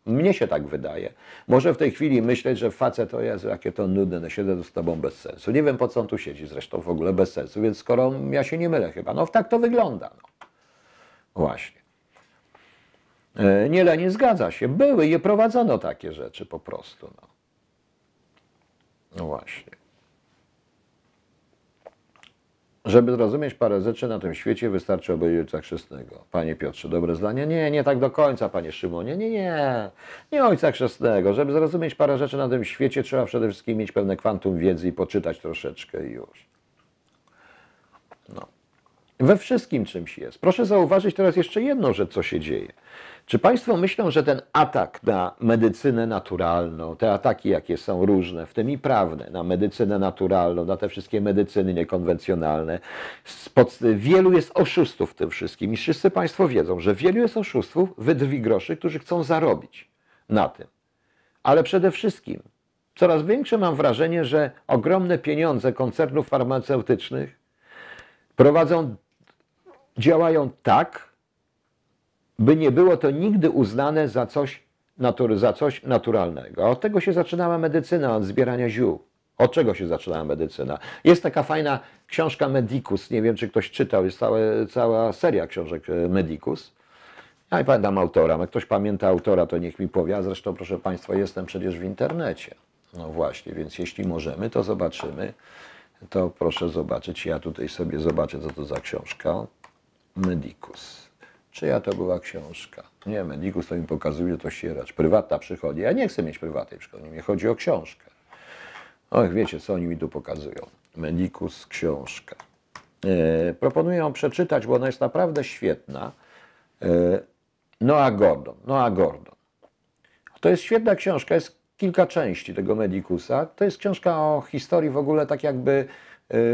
Speaker 1: Mnie się tak wydaje. Może w tej chwili myśleć, że facet to jest, jakie to nudne, no siedzę z tobą bez sensu. Nie wiem, po co on tu siedzi zresztą w ogóle bez sensu, więc skoro ja się nie mylę chyba, no tak to wygląda. No. Właśnie. E, nie, nie zgadza się. Były i prowadzono takie rzeczy po prostu. No, no właśnie. Żeby zrozumieć parę rzeczy na tym świecie, wystarczy obejrzeć Ojca Chrzestnego. Panie Piotrze, dobre zdanie? Nie, nie tak do końca, Panie Szymonie. Nie, nie, nie Ojca Chrzestnego. Żeby zrozumieć parę rzeczy na tym świecie, trzeba przede wszystkim mieć pewne kwantum wiedzy i poczytać troszeczkę i już. No. We wszystkim czymś jest. Proszę zauważyć teraz jeszcze jedną rzecz, co się dzieje. Czy Państwo myślą, że ten atak na medycynę naturalną, te ataki, jakie są różne, w tym i prawne, na medycynę naturalną, na te wszystkie medycyny niekonwencjonalne, spod, wielu jest oszustów w tym wszystkim i wszyscy Państwo wiedzą, że wielu jest oszustów, wydrwi groszy, którzy chcą zarobić na tym. Ale przede wszystkim coraz większe mam wrażenie, że ogromne pieniądze koncernów farmaceutycznych prowadzą, działają tak, by nie było to nigdy uznane za coś, natury, za coś naturalnego. A od tego się zaczynała medycyna, od zbierania ziół. Od czego się zaczynała medycyna? Jest taka fajna książka Medicus, nie wiem czy ktoś czytał, jest całe, cała seria książek e, Medicus. Ja nie pamiętam autora, jak ktoś pamięta autora, to niech mi powie, a zresztą proszę Państwa, jestem przecież w internecie. No właśnie, więc jeśli możemy, to zobaczymy. To proszę zobaczyć, ja tutaj sobie zobaczę, co to za książka. Medicus. Czyja to była książka? Nie, Medikus to mi pokazuje, to sieracz. Prywatna przychodzi. Ja nie chcę mieć prywatnej przychodni, mnie chodzi o książkę. Och, wiecie, co oni mi tu pokazują. Medikus, książka. E, proponuję ją przeczytać, bo ona jest naprawdę świetna. E, Noah Gordon. Noah Gordon. To jest świetna książka, jest kilka części tego Medikusa. To jest książka o historii w ogóle tak jakby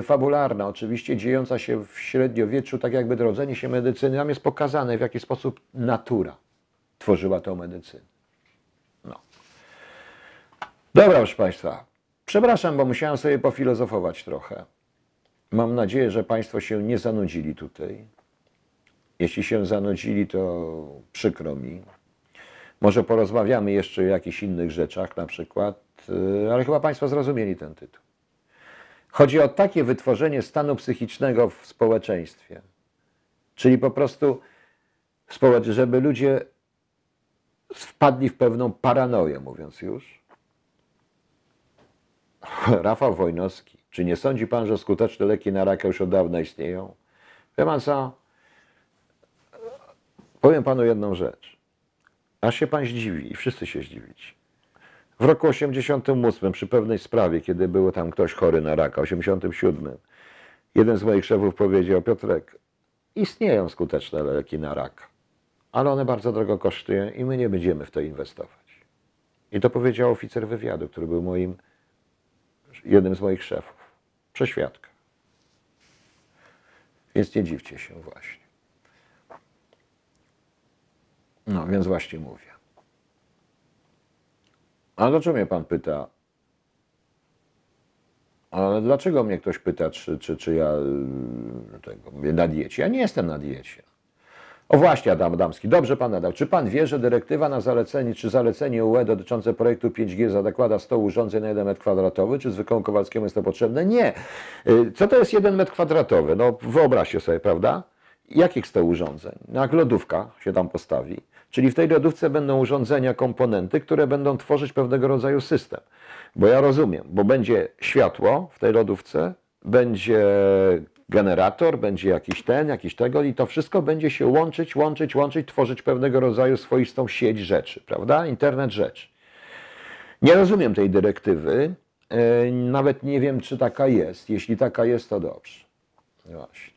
Speaker 1: fabularna, oczywiście dziejąca się w średniowieczu, tak jakby drodzenie się medycyny. Tam jest pokazane, w jaki sposób natura tworzyła tę medycynę. No. Dobra, proszę Państwa. Przepraszam, bo musiałem sobie pofilozofować trochę. Mam nadzieję, że Państwo się nie zanudzili tutaj. Jeśli się zanudzili, to przykro mi. Może porozmawiamy jeszcze o jakichś innych rzeczach, na przykład, e, ale chyba Państwo zrozumieli ten tytuł. Chodzi o takie wytworzenie stanu psychicznego w społeczeństwie. Czyli po prostu, żeby ludzie wpadli w pewną paranoję, mówiąc już. Rafał Wojnowski, czy nie sądzi pan, że skuteczne leki na raka już od dawna istnieją? Wie pan co? Powiem panu jedną rzecz. Aż się pan zdziwi i wszyscy się zdziwić. W roku 88 przy pewnej sprawie, kiedy był tam ktoś chory na raka, 87, jeden z moich szefów powiedział, Piotrek, istnieją skuteczne leki na raka, ale one bardzo drogo kosztują i my nie będziemy w to inwestować. I to powiedział oficer wywiadu, który był moim, jednym z moich szefów, przeświadka. Więc nie dziwcie się właśnie. No, więc właśnie mówię. A dlaczego mnie pan pyta? Ale dlaczego mnie ktoś pyta, czy, czy, czy ja y, tego, mówię, na diecie? Ja nie jestem na diecie. O właśnie, Adam Adamski. Dobrze pan nadał. Czy pan wie, że dyrektywa na zalecenie, czy zalecenie UE dotyczące projektu 5G zakłada 100 urządzeń na 1 metr kwadratowy? Czy zwykłemu Kowalskiemu jest to potrzebne? Nie. Y, Co to jest 1 metr kwadratowy? No wyobraźcie sobie, prawda? Jakich 100 urządzeń? Jak lodówka się tam postawi. Czyli w tej lodówce będą urządzenia, komponenty, które będą tworzyć pewnego rodzaju system. Bo ja rozumiem, bo będzie światło w tej lodówce, będzie generator, będzie jakiś ten, jakiś tego i to wszystko będzie się łączyć, łączyć, łączyć, tworzyć pewnego rodzaju swoistą sieć rzeczy, prawda? Internet rzeczy. Nie rozumiem tej dyrektywy, e, nawet nie wiem, czy taka jest. Jeśli taka jest, to dobrze. Właśnie.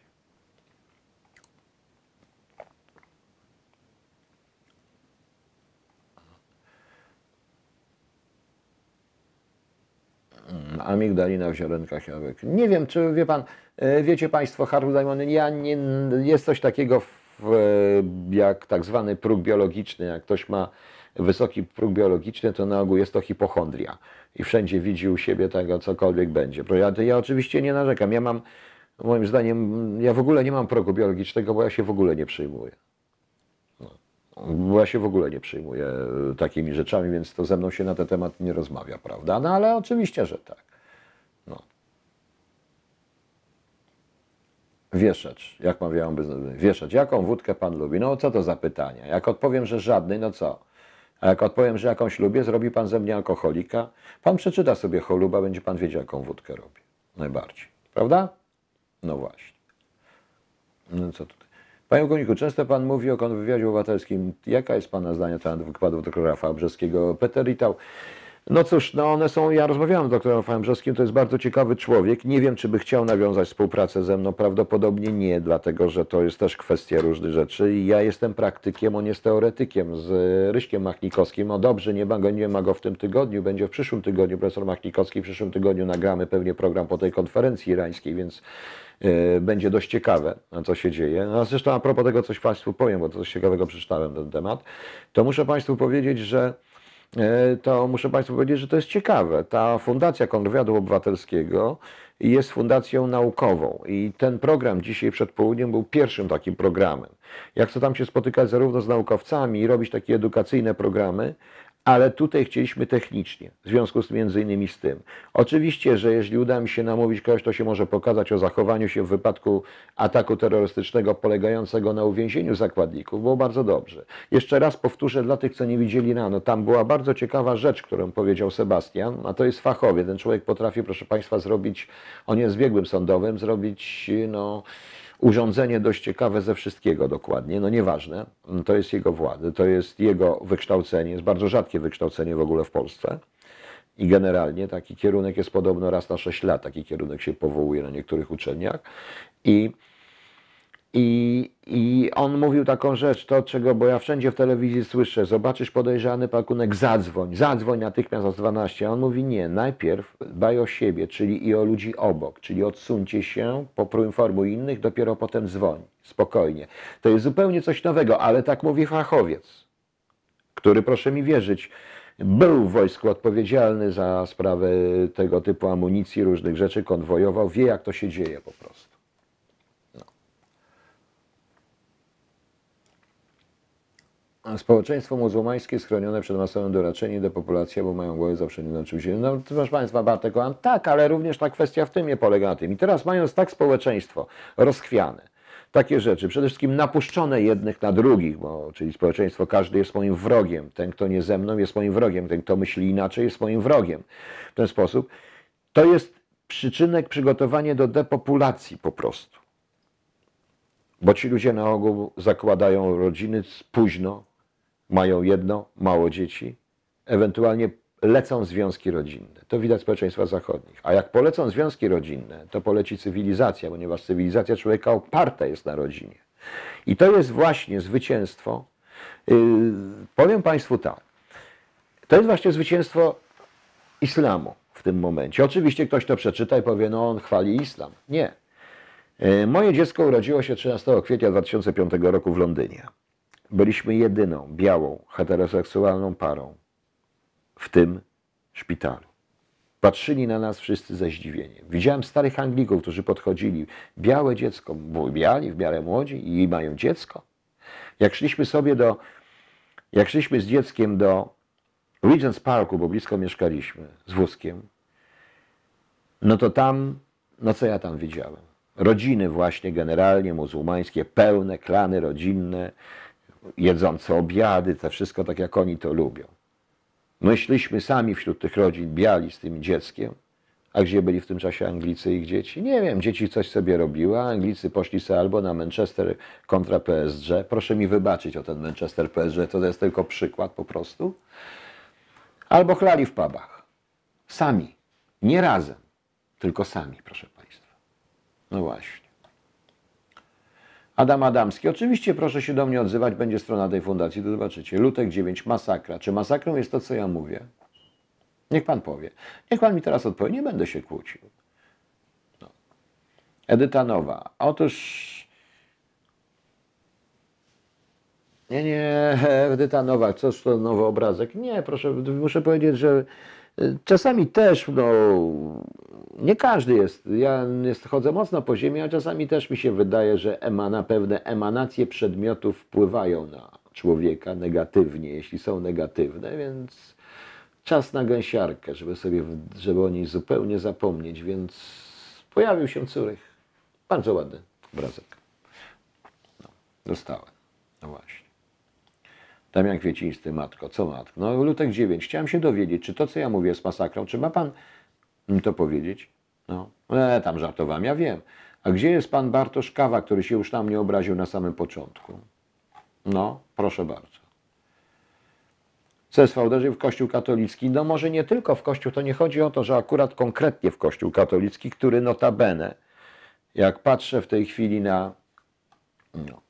Speaker 1: Amigdalina w ziarenkach jabłek. Nie wiem, czy wie pan, e, wiecie państwo, Harold Diamond, ja nie, jest coś takiego w, e, jak tak zwany próg biologiczny. Jak ktoś ma wysoki próg biologiczny, to na ogół jest to hipochondria i wszędzie widzi u siebie tego, cokolwiek będzie. Ja, ja oczywiście nie narzekam. Ja mam, moim zdaniem, ja w ogóle nie mam progu biologicznego, bo ja się w ogóle nie przejmuję. Bo ja się w ogóle nie przejmuję e, takimi rzeczami, więc to ze mną się na ten temat nie rozmawia, prawda? No ale oczywiście, że tak. No. Wieszacz, jak mawiałem bez Wieszacz, jaką wódkę pan lubi? No co to za pytanie? Jak odpowiem, że żadnej, no co? A jak odpowiem, że jakąś lubię, zrobi pan ze mnie alkoholika? Pan przeczyta sobie choluba, będzie pan wiedział, jaką wódkę robi. Najbardziej. Prawda? No właśnie. No co tutaj? Panie Koniku, często Pan mówi o kontrwywiadzie obywatelskim. Jaka jest Pana zdanie na temat wykładów doktora Rafała Brzeskiego? Peter Ritał. No cóż, no one są, ja rozmawiałem z doktorem Rafałem Brzeskim, to jest bardzo ciekawy człowiek. Nie wiem, czy by chciał nawiązać współpracę ze mną, prawdopodobnie nie, dlatego że to jest też kwestia różnych rzeczy. Ja jestem praktykiem, on jest teoretykiem z Ryśkiem Machnikowskim. No dobrze, nie ma go, nie ma go w tym tygodniu, będzie w przyszłym tygodniu, profesor Machnikowski, w przyszłym tygodniu nagramy pewnie program po tej konferencji irańskiej, więc e, będzie dość ciekawe, co się dzieje. No, a zresztą a propos tego coś Państwu powiem, bo to coś ciekawego przeczytałem ten temat, to muszę Państwu powiedzieć, że E, to muszę Państwu powiedzieć, że to jest ciekawe. Ta Fundacja Kontrwywiadu Obywatelskiego jest fundacją naukową i ten program dzisiaj przed południem był pierwszym takim programem. Jak chcę tam się spotykać zarówno z naukowcami i robić takie edukacyjne programy, ale tutaj chcieliśmy technicznie, w związku z między innymi z tym. Oczywiście, że jeśli uda mi się namówić kogoś, to się może pokazać o zachowaniu się w wypadku ataku terrorystycznego polegającego na uwięzieniu zakładników, było bardzo dobrze. Jeszcze raz powtórzę dla tych, co nie widzieli rano, tam była bardzo ciekawa rzecz, którą powiedział Sebastian, a to jest fachowie. Ten człowiek potrafi, proszę Państwa, zrobić, on jest biegłym sądowym, zrobić, no, urządzenie dość ciekawe ze wszystkiego dokładnie, no nieważne, to jest jego władzy, to jest jego wykształcenie, jest bardzo rzadkie wykształcenie w ogóle w Polsce. I generalnie taki kierunek jest podobno raz na 6 lat, taki kierunek się powołuje na niektórych uczelniach. I i, I on mówił taką rzecz, to czego, bo ja wszędzie w telewizji słyszę, zobaczysz podejrzany pakunek, zadzwoń, zadzwoń natychmiast o 12. A on mówi nie, najpierw dbaj o siebie, czyli i o ludzi obok, czyli odsuńcie się, poinformuj innych, dopiero potem dzwoń, spokojnie. To jest zupełnie coś nowego, ale tak mówi fachowiec, który, proszę mi wierzyć, był w wojsku odpowiedzialny za sprawę tego typu amunicji, różnych rzeczy, konwojował, wie jak to się dzieje po prostu. Społeczeństwo muzułmańskie schronione przed masowym doraczeniem depopulacja, bo mają głowy zaprzęgnione czymś innym. No, proszę Państwa, Bartek, on, tak, ale również ta kwestia w tym nie polega na tym. I teraz mając tak społeczeństwo rozchwiane, takie rzeczy, przede wszystkim napuszczone jednych na drugich, bo, czyli społeczeństwo, każdy jest moim wrogiem. Ten, kto nie ze mną, jest moim wrogiem. Ten, kto myśli inaczej, jest moim wrogiem. W ten sposób. To jest przyczynek, przygotowanie do depopulacji po prostu. Bo ci ludzie na ogół zakładają rodziny późno, mają jedno, mało dzieci, ewentualnie lecą związki rodzinne. To widać w społeczeństwach zachodnich. A jak polecą związki rodzinne, to poleci cywilizacja, ponieważ cywilizacja człowieka oparta jest na rodzinie. I to jest właśnie zwycięstwo. Yy, powiem Państwu tak. To jest właśnie zwycięstwo islamu w tym momencie. Oczywiście ktoś to przeczyta i powie, no on chwali islam. Nie. Yy, moje dziecko urodziło się 13 kwietnia 2005 roku w Londynie. Byliśmy jedyną białą, heteroseksualną parą w tym szpitalu. Patrzyli na nas wszyscy ze zdziwieniem. Widziałem starych Anglików, którzy podchodzili. Białe dziecko, bo biali, w miarę młodzi i mają dziecko. Jak szliśmy sobie do, jak szliśmy z dzieckiem do Regent's Parku, bo blisko mieszkaliśmy, z wózkiem, no to tam, no co ja tam widziałem? Rodziny właśnie generalnie muzułmańskie, pełne, klany rodzinne, jedzące obiady, to wszystko tak jak oni to lubią. My szliśmy sami wśród tych rodzin, biali z tym dzieckiem, a gdzie byli w tym czasie Anglicy i ich dzieci? Nie wiem, dzieci coś sobie robiły, a Anglicy poszli sobie albo na Manchester kontra PSG. Proszę mi wybaczyć o ten Manchester PSG, to jest tylko przykład po prostu. Albo chlali w pubach. Sami. Nie razem, tylko sami, proszę Państwa. No właśnie. Adam Adamski. Oczywiście proszę się do mnie odzywać, będzie strona tej fundacji, to zobaczycie. Lutek 9, masakra. Czy masakrą jest to, co ja mówię? Niech Pan powie. Niech Pan mi teraz odpowie, nie będę się kłócił. No. Edyta Nowa. Otóż... Nie, nie, (laughs) Edyta Nowa, coż to nowy obrazek? Nie, proszę, muszę powiedzieć, że czasami też, no, nie każdy jest, ja jest, chodzę mocno po ziemi, a czasami też mi się wydaje, że emana, pewne emanacje przedmiotów wpływają na człowieka negatywnie, jeśli są negatywne, więc czas na gęsiarkę, żeby sobie, żeby o niej zupełnie zapomnieć, więc pojawił się Curych. Bardzo ładny obrazek. No, dostałem. No właśnie. Damian Kwieciństy, matko, co matko? No, lutek 9. Chciałem się dowiedzieć, czy to, co ja mówię, jest masakrą, czy ma pan mi to powiedzieć? No, e, tam żartowałem, ja wiem. A gdzie jest pan Bartosz Kawa, który się już na mnie obraził na samym początku? No, proszę bardzo. CSV uderzył w Kościół katolicki. No może nie tylko w Kościół, to nie chodzi o to, że akurat konkretnie w Kościół katolicki, który notabene, jak patrzę w tej chwili na no,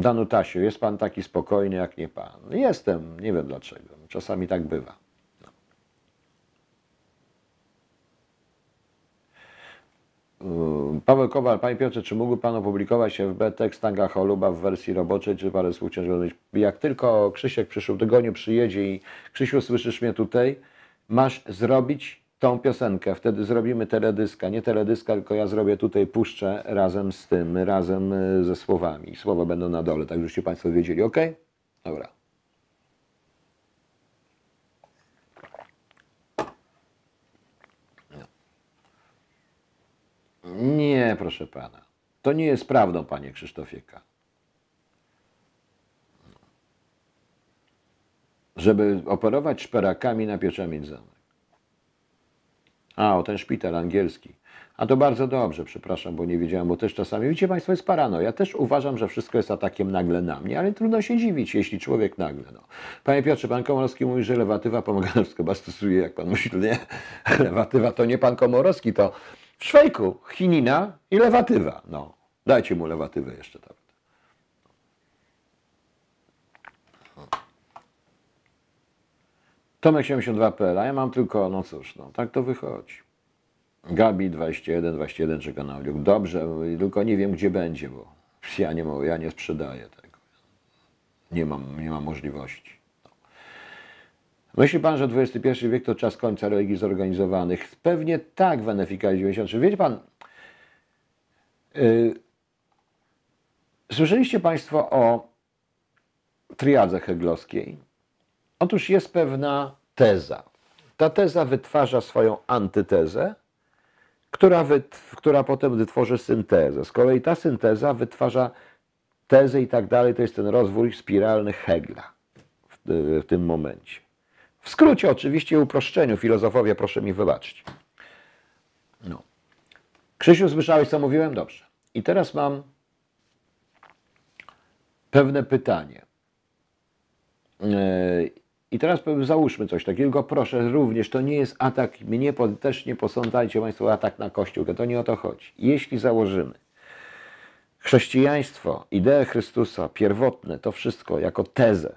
Speaker 1: Danutasiu, jest pan taki spokojny jak nie pan. Jestem, nie wiem dlaczego. Czasami tak bywa. No. Paweł Kowal, Panie Piotrze, czy mógłby Pan opublikować FB tekst Tanga Choluba w wersji roboczej, czy parę słów ciężko Jak tylko Krzysiek w przyszłym tygodniu przyjedzie i Krzysiu, słyszysz mnie tutaj, masz zrobić tą piosenkę, wtedy zrobimy teledyska, nie teledyska, tylko ja zrobię tutaj, puszczę razem z tym, razem y, ze słowami. Słowa będą na dole, tak żebyście Państwo wiedzieli, ok? Dobra. Nie, proszę Pana. To nie jest prawdą, Panie Krzysztofie K. Żeby operować szperakami na Pieczemiec Zamek. A, o ten szpital angielski. A to bardzo dobrze, przepraszam, bo nie wiedziałem, bo też czasami, widzicie Państwo, jest parano. Ja też uważam, że wszystko jest atakiem nagle na mnie, ale trudno się dziwić, jeśli człowiek nagle. No. Panie Piotrze, Pan Komorowski mówi, że lewatywa pomaga na (laughs) wszystko, chyba stosuje, jak Pan myśli, nie? (laughs) Lewatywa to nie Pan Komorowski, to w szwejku chinina i lewatywa. No, dajcie mu lewatywę jeszcze tam. Tomek72.pl, a ja mam tylko, no cóż, no tak to wychodzi. Gabi 21, 21 czeka na audio. Dobrze, tylko nie wiem gdzie będzie, bo ja nie, ja nie sprzedaję tego. Nie mam, nie mam możliwości. Myśli pan, że XXI wiek to czas końca religii zorganizowanych? Pewnie tak w NFK 93. Wiecie pan, yy, słyszeliście państwo o triadze heglowskiej? Otóż jest pewna teza. Ta teza wytwarza swoją antytezę, która, wyt, która potem wytworzy syntezę. Z kolei ta synteza wytwarza tezę i tak dalej. To jest ten rozwój spiralny Hegla w, w tym momencie. W skrócie, oczywiście, uproszczeniu. Filozofowie, proszę mi wybaczyć. No. Krzysiu, słyszałeś, co mówiłem? Dobrze. I teraz mam pewne pytanie. I teraz załóżmy coś takiego, proszę również, to nie jest atak, mnie też nie posądzajcie Państwo atak na Kościół, to nie o to chodzi. Jeśli założymy chrześcijaństwo, ideę Chrystusa, pierwotne, to wszystko jako tezę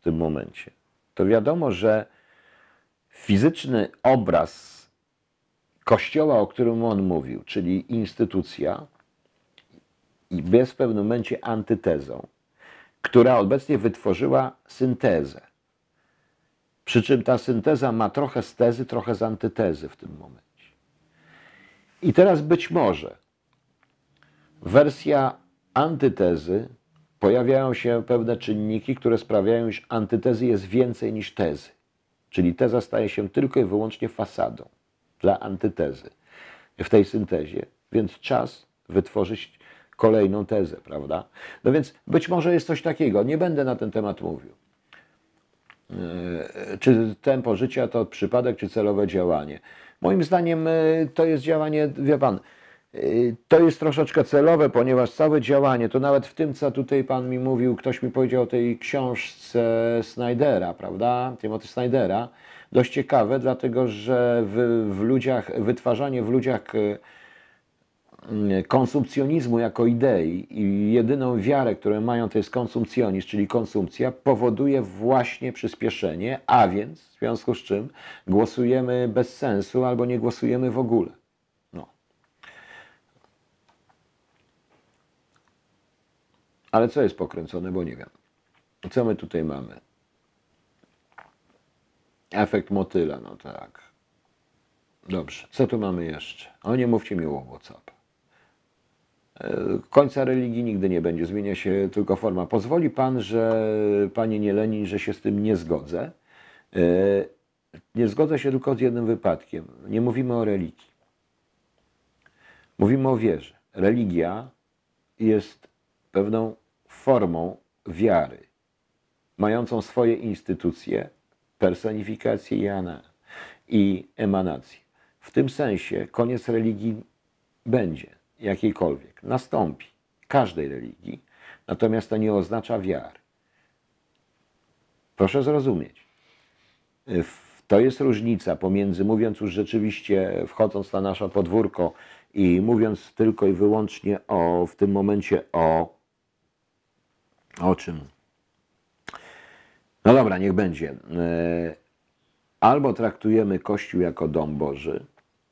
Speaker 1: w tym momencie, to wiadomo, że fizyczny obraz Kościoła, o którym on mówił, czyli instytucja, jest w pewnym momencie antytezą, która obecnie wytworzyła syntezę Przy czym ta synteza ma trochę z tezy, trochę z antytezy w tym momencie. I teraz być może wersja antytezy pojawiają się pewne czynniki, które sprawiają, iż antytezy jest więcej niż tezy. Czyli teza staje się tylko i wyłącznie fasadą dla antytezy w tej syntezie. Więc czas wytworzyć kolejną tezę, prawda? No więc być może jest coś takiego. Nie będę na ten temat mówił. Yy, Czy tempo życia to przypadek, czy celowe działanie? Moim zdaniem yy, to jest działanie, wie pan, yy, to jest troszeczkę celowe, ponieważ całe działanie, to nawet w tym, co tutaj pan mi mówił, ktoś mi powiedział o tej książce Snydera, prawda? Timothy Snydera, dość ciekawe, dlatego że w, w ludziach, wytwarzanie w ludziach konsumpcjonizmu jako idei i jedyną wiarę, którą mają, to jest konsumpcjonizm, czyli konsumpcja, powoduje właśnie przyspieszenie, a więc w związku z czym głosujemy bez sensu albo nie głosujemy w ogóle. No. Ale co jest pokręcone, bo nie wiem. Co my tutaj mamy? Efekt motyla, no tak. Dobrze, co tu mamy jeszcze? O, nie mówcie mi o WhatsApp. Końca religii nigdy nie będzie, zmienia się tylko forma. Pozwoli Pan, że Panie nie Lenin, że się z tym nie zgodzę. E, Nie zgodzę się tylko z jednym wypadkiem. Nie mówimy o religii. Mówimy o wierze. Religia jest pewną formą wiary, mającą swoje instytucje, personifikację i i emanację. W tym sensie koniec religii będzie jakiejkolwiek, nastąpi, każdej religii, natomiast to nie oznacza wiary. Proszę zrozumieć. To jest różnica pomiędzy mówiąc już rzeczywiście, wchodząc na nasze podwórko i mówiąc tylko i wyłącznie o, w tym momencie o, o czym? No dobra, niech będzie. E, Albo traktujemy Kościół jako dom Boży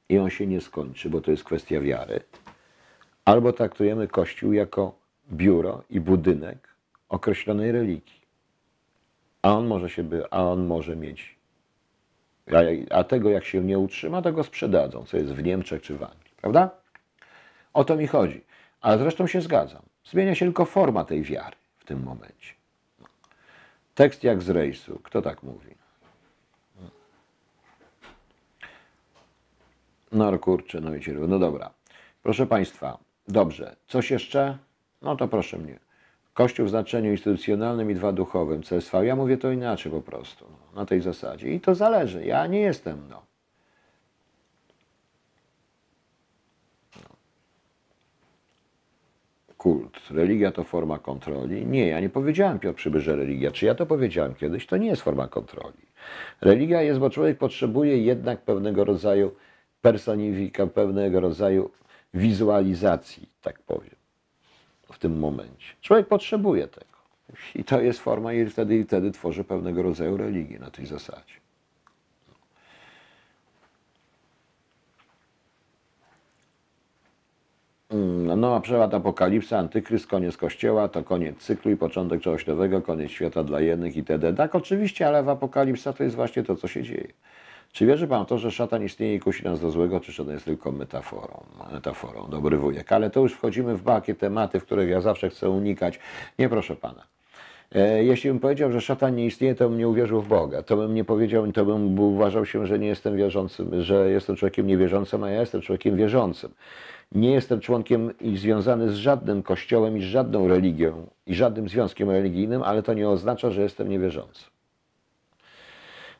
Speaker 1: i on się nie skończy, bo to jest kwestia wiary, albo traktujemy Kościół jako biuro i budynek określonej religii. A on może się by, a on może mieć. A, a tego jak się nie utrzyma, to go sprzedadzą, co jest w Niemczech czy w Anglii, prawda? O to mi chodzi. Ale zresztą się zgadzam. Zmienia się tylko forma tej wiary w tym momencie. Tekst jak z rejsu. Kto tak mówi? No kurczę, no wiecie, no dobra. Proszę Państwa, dobrze. Coś jeszcze? No to proszę mnie. Kościół w znaczeniu instytucjonalnym i dwa duchowym, CSV. Ja mówię to inaczej po prostu, no, na tej zasadzie. I to zależy. Ja nie jestem, no. Kult. Religia to forma kontroli. Nie, ja nie powiedziałem Piotr Przybysz, że religia. Czy ja to powiedziałem kiedyś? To nie jest forma kontroli. Religia jest, bo człowiek potrzebuje jednak pewnego rodzaju personifika, pewnego rodzaju wizualizacji, tak powiem, w tym momencie. Człowiek potrzebuje tego. I to jest forma, i wtedy, i wtedy tworzy pewnego rodzaju religię na tej zasadzie. Mm, Nowa przewad apokalipsa, antykryst, koniec kościoła, to koniec cyklu i początek czegoś nowego, koniec świata dla jednych itd. Tak, oczywiście, ale w apokalipsa to jest właśnie to, co się dzieje. Czy wierzy Pan w to, że szatan istnieje i kusi nas do złego, czy szatan jest tylko metaforą? Metaforą, dobry wujek. Ale to już wchodzimy w takie tematy, w których ja zawsze chcę unikać. Nie, proszę Pana. E, Jeśli bym powiedział, że szatan nie istnieje, to bym nie uwierzył w Boga. To bym nie powiedział, to bym uważał się, że nie jestem wierzącym, że jestem człowiekiem niewierzącym, a ja jestem człowiekiem wierzącym. Nie jestem członkiem i związany z żadnym kościołem i z żadną religią i żadnym związkiem religijnym, ale to nie oznacza, że jestem niewierzący.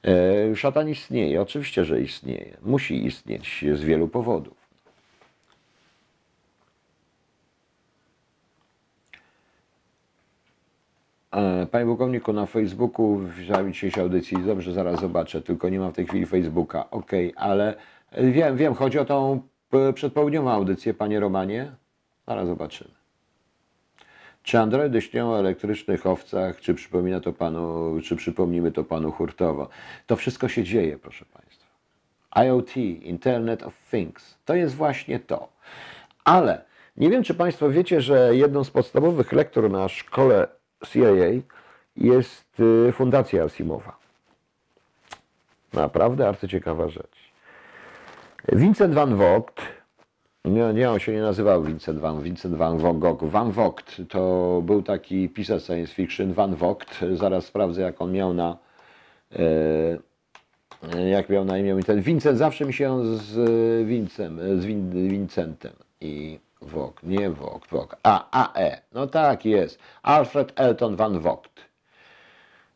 Speaker 1: E, Szatan istnieje, oczywiście, że istnieje. Musi istnieć z wielu powodów. E, Panie pułkowniku, na Facebooku wziąłem dzisiejszej audycji, dobrze, zaraz zobaczę, tylko nie mam w tej chwili Facebooka. Okej, ale wiem, wiem, chodzi o tą p- przedpołudniową audycję, Panie Romanie. Zaraz zobaczymy. Czy androidy śnią o elektrycznych owcach, czy przypomina to panu, czy przypomnimy to panu hurtowo? To wszystko się dzieje, proszę Państwa. IoT, Internet of Things, to jest właśnie to. Ale nie wiem, czy Państwo wiecie, że jedną z podstawowych lektur na szkole CIA jest y, Fundacja Asimowa. Naprawdę arcyciekawa rzecz. Vincent van Vogt, nie, nie, on się nie nazywał Vincent van, Vincent van Gogh. Van Vogt to był taki pisarz science fiction, Van Vogt, zaraz sprawdzę jak on miał na, e, jak miał na imię. Ten Vincent zawsze mi się z Vincem, z Vincentem i Vogt, nie Vogt, Vogt, a, AE, no tak jest, Alfred Elton van Vogt.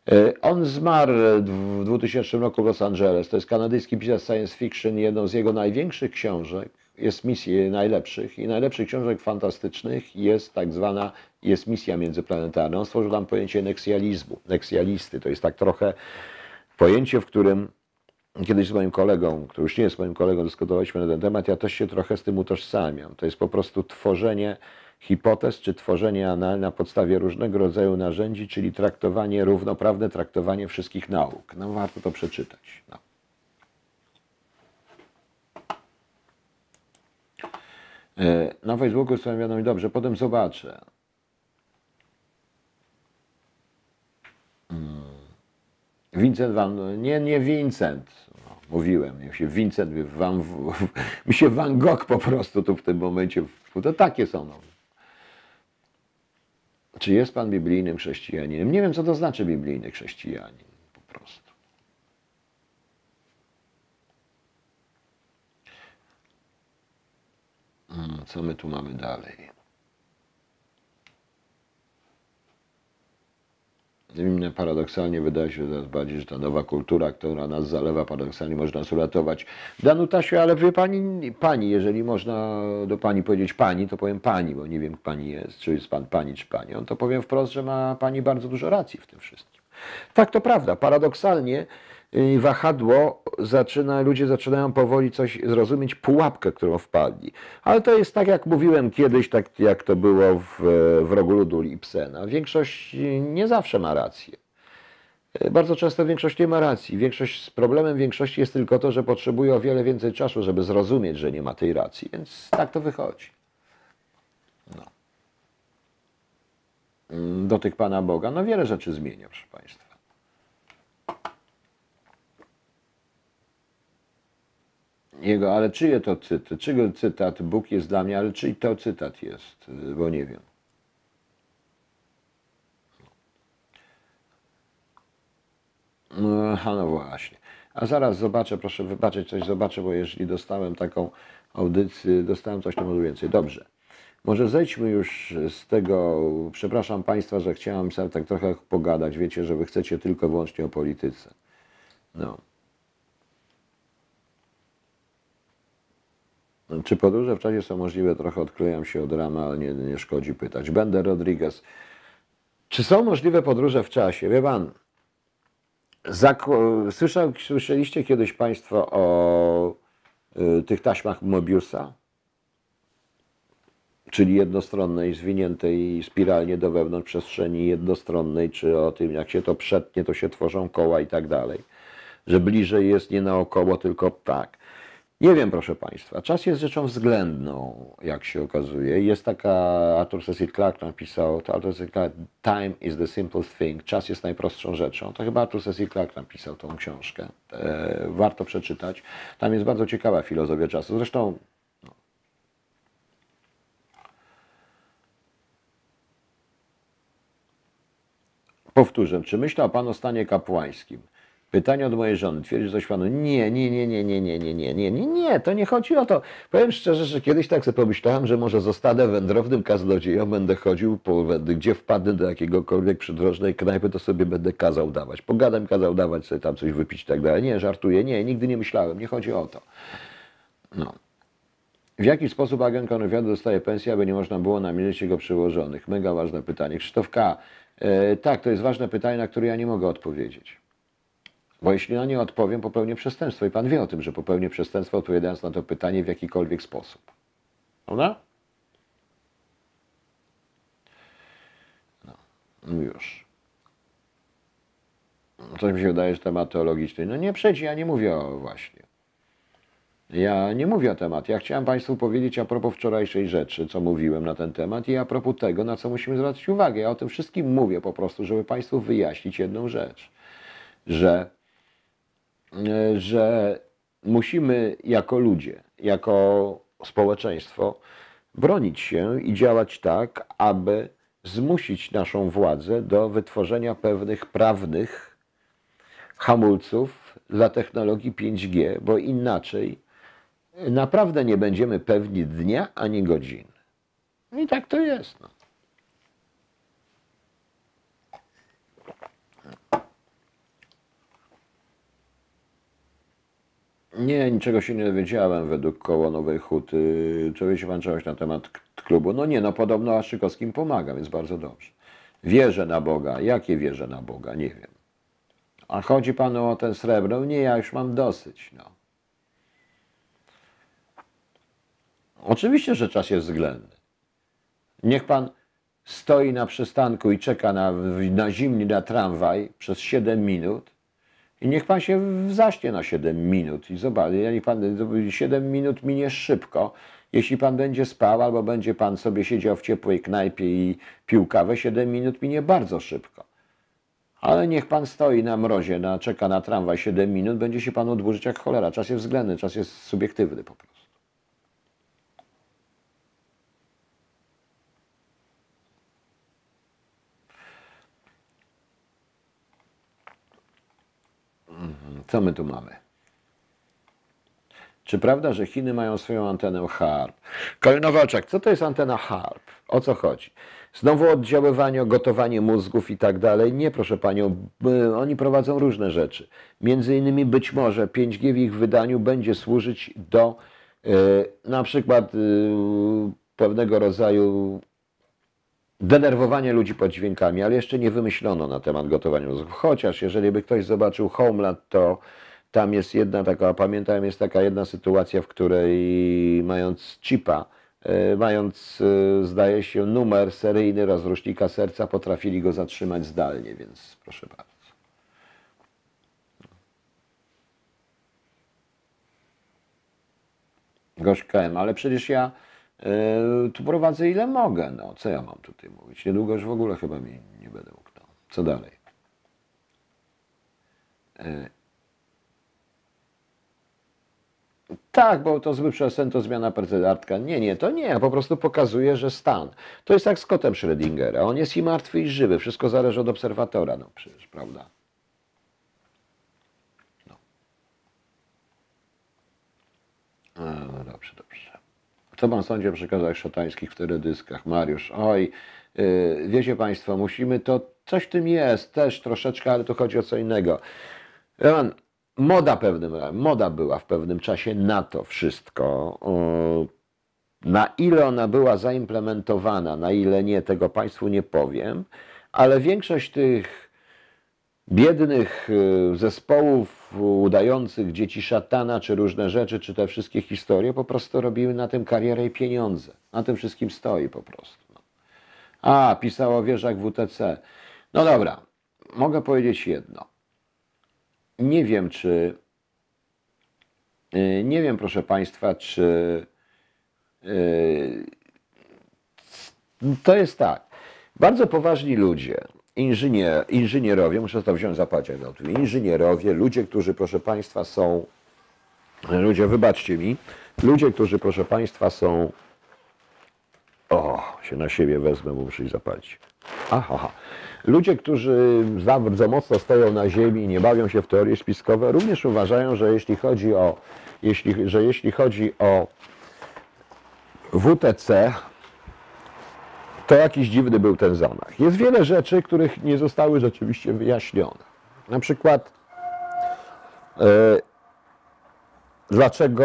Speaker 1: E, On zmarł w 2000 roku w Los Angeles. To jest kanadyjski pisarz science fiction. Jedną z jego największych książek jest misji najlepszych i najlepszych książek fantastycznych jest tak zwana jest misja międzyplanetarna. On stworzył tam pojęcie neksjalizmu, neksjalisty. To jest tak trochę pojęcie, w którym kiedyś z moim kolegą, który już nie jest moim kolegą, dyskutowaliśmy na ten temat, ja też się trochę z tym utożsamiam. To jest po prostu tworzenie hipotez, czy tworzenie anal na podstawie różnego rodzaju narzędzi, czyli traktowanie, równoprawne traktowanie wszystkich nauk. No warto to przeczytać. No. Na Facebooku są wiadomo dobrze, potem zobaczę. Mm. Vincent Van, nie, nie Vincent, no, mówiłem, mi się Vincent, Van, (laughs) mi się Van Gogh po prostu tu w tym momencie, to takie są. No. Czy jest pan biblijnym chrześcijaninem? Nie wiem, co to znaczy biblijny chrześcijanin, po prostu. Mm, Co my tu mamy dalej? Mnie paradoksalnie wydaje się coraz bardziej, że ta nowa kultura, która nas zalewa, paradoksalnie można nas uratować. Danutasiu, ale wie pani, pani, jeżeli można do pani powiedzieć pani, to powiem pani, bo nie wiem, pani jest, czy jest pan pani, czy pani. On to powiem wprost, że ma pani bardzo dużo racji w tym wszystkim. Tak, to prawda. Paradoksalnie wahadło zaczyna, ludzie zaczynają powoli coś zrozumieć, pułapkę, którą wpadli. Ale to jest tak, jak mówiłem kiedyś, tak jak to było w, w rogu ludu Ibsena. Większość nie zawsze ma rację. Bardzo często większość nie ma racji. Większość, problemem większości jest tylko to, że potrzebuje o wiele więcej czasu, żeby zrozumieć, że nie ma tej racji. Więc tak to wychodzi. No. Dotyk Pana Boga, no wiele rzeczy zmienia, proszę Państwa. Jego, ale czyje to cytat? Czygo cytat? Bóg jest dla mnie, ale czyj to cytat jest? Bo nie wiem. No, Aha, no właśnie. A zaraz zobaczę, proszę wybaczyć, coś zobaczę, bo jeżeli dostałem taką audycję, dostałem coś, to może więcej. Dobrze. Może zejdźmy już z tego. Przepraszam Państwa, że chciałem sobie tak trochę pogadać. Wiecie, że Wy chcecie tylko wyłącznie o polityce. No. Czy podróże w czasie są możliwe? Trochę odklejam się od ramy, ale nie, nie szkodzi pytać. Bender Rodriguez. Czy są możliwe podróże w czasie? Wie Pan, Słyszał, słyszeliście kiedyś Państwo o y, tych taśmach Mobiusa? Czyli jednostronnej, zwiniętej spiralnie do wewnątrz przestrzeni jednostronnej, czy o tym, jak się to przetnie, to się tworzą koła i tak dalej. Że bliżej jest nie naokoło, tylko tak. Nie wiem, proszę Państwa. Czas jest rzeczą względną, jak się okazuje. Jest taka, Arthur Cecil Clarke napisał, to Arthur Cecil Clarke, Time is the simplest thing. Czas jest najprostszą rzeczą. To chyba Arthur Cecil Clarke napisał tą książkę. E, warto przeczytać. Tam jest bardzo ciekawa filozofia czasu. Zresztą no. powtórzę, czy myślał Pan o stanie kapłańskim? Pytanie od mojej żony. Twierdzi, że coś panu. Nie, nie, nie, nie, nie, nie, nie, nie, nie, nie, nie, to nie chodzi o to. Powiem szczerze, że kiedyś tak sobie pomyślałem, że może zostanę wędrownym kaznodzieją, będę chodził po wędy, gdzie wpadnę do jakiegokolwiek przydrożnej knajpy, to sobie będę kazał dawać. Pogadam, kazał dawać sobie tam coś wypić i tak dalej. Nie, żartuję, nie, nigdy nie myślałem, nie chodzi o to. No. W jaki sposób agent kontrwywiadu dostaje pensję, aby nie można było namierzyć jego przełożonych? Mega ważne pytanie. Krzysztof K. E, tak, to jest ważne pytanie, na które ja nie mogę odpowiedzieć. Bo jeśli na nie odpowiem, popełnię przestępstwo. I pan wie o tym, że popełnię przestępstwo, odpowiadając na to pytanie w jakikolwiek sposób. Prawda? No, no już. Coś mi się wydaje, że temat teologiczny. No nie przejdzie, ja nie mówię o właśnie. Ja nie mówię o temat. Ja chciałem Państwu powiedzieć a propos wczorajszej rzeczy, co mówiłem na ten temat i a propos tego, na co musimy zwracać uwagę. Ja o tym wszystkim mówię po prostu, żeby Państwu wyjaśnić jedną rzecz, że że musimy jako ludzie, jako społeczeństwo bronić się i działać tak, aby zmusić naszą władzę do wytworzenia pewnych prawnych hamulców dla technologii 5G, bo inaczej naprawdę nie będziemy pewni dnia ani godziny. I tak to jest. No. Nie, niczego się nie dowiedziałem według koło Nowej Huty. Czy się pan czegoś na temat klubu? No nie, no podobno Aszykowskim pomaga, więc bardzo dobrze. Wierzę na Boga. Jakie wierzę na Boga? Nie wiem. A chodzi panu o ten srebro? Nie, ja już mam dosyć, no. Oczywiście, że czas jest względny. Niech pan stoi na przystanku i czeka na, na zimny na tramwaj przez 7 minut i niech pan się zaśnie na 7 minut i zobaczy, niech pan 7 minut minie szybko. Jeśli pan będzie spał albo będzie pan sobie siedział w ciepłej knajpie i pił kawę, 7 minut minie bardzo szybko. Ale niech pan stoi na mrozie, na, czeka na tramwaj 7 minut, będzie się pan odburzyć jak cholera. Czas jest względny, czas jest subiektywny po prostu. Co my tu mamy? Czy prawda, że Chiny mają swoją antenę HARP? Kalinowaczek, co to jest antena HARP? O co chodzi? Znowu oddziaływanie, gotowanie mózgów i tak dalej? Nie, proszę Panią, oni prowadzą różne rzeczy. Między innymi być może 5G w ich wydaniu będzie służyć do e, na przykład e, pewnego rodzaju denerwowanie ludzi podźwiękami, ale jeszcze nie wymyślono na temat gotowania mózgów. Chociaż jeżeli by ktoś zobaczył Homeland, to tam jest jedna taka, pamiętam, jest taka jedna sytuacja, w której mając chipa, e, mając, e, zdaje się, numer seryjny rozrusznika serca, potrafili go zatrzymać zdalnie, więc proszę bardzo. Gorzkałem, ale przecież ja tu prowadzę ile mogę. No, co ja mam tutaj mówić? Niedługo już w ogóle chyba mi nie będę mógł. No. Co dalej? E, tak, bo to zły przesen to zmiana precydentka. Nie, nie, to nie. Po prostu pokazuję, że stan. To jest jak z kotem Schrödingera. On jest i martwy, i żywy. Wszystko zależy od obserwatora. No przecież, prawda? A, no dobrze, dobrze. Co pan sądzi o przekazach szatańskich w teledyskach? Mariusz, oj, yy, wiecie państwo, musimy to, coś w tym jest też troszeczkę, ale tu chodzi o co innego. Pan, moda pewnym, moda była w pewnym czasie na to wszystko. Na ile ona była zaimplementowana, na ile nie, tego Państwu nie powiem, ale większość tych biednych y, zespołów udających dzieci szatana, czy różne rzeczy, czy te wszystkie historie, po prostu robiły na tym karierę i pieniądze. Na tym wszystkim stoi po prostu. no. A, pisał o wieżach WTC. No dobra, mogę powiedzieć jedno. Nie wiem, czy. y, Nie wiem, proszę Państwa, czy. y, To jest tak. Bardzo poważni ludzie, inżynier, inżynierowie, muszę to wziąć zapać jak na tym, inżynierowie, ludzie, którzy, proszę Państwa, są. Ludzie, wybaczcie mi, ludzie, którzy, proszę Państwa, są. O, się na siebie wezmę, muszę ich zapalić. Aha, aha. Ludzie, którzy za mocno stoją na ziemi i nie bawią się w teorie spiskowe, również uważają, że jeśli chodzi o, jeśli, że jeśli chodzi o WTC, to jakiś dziwny był ten zamach. Jest wiele rzeczy, których nie zostały rzeczywiście wyjaśnione. Na przykład, e, dlaczego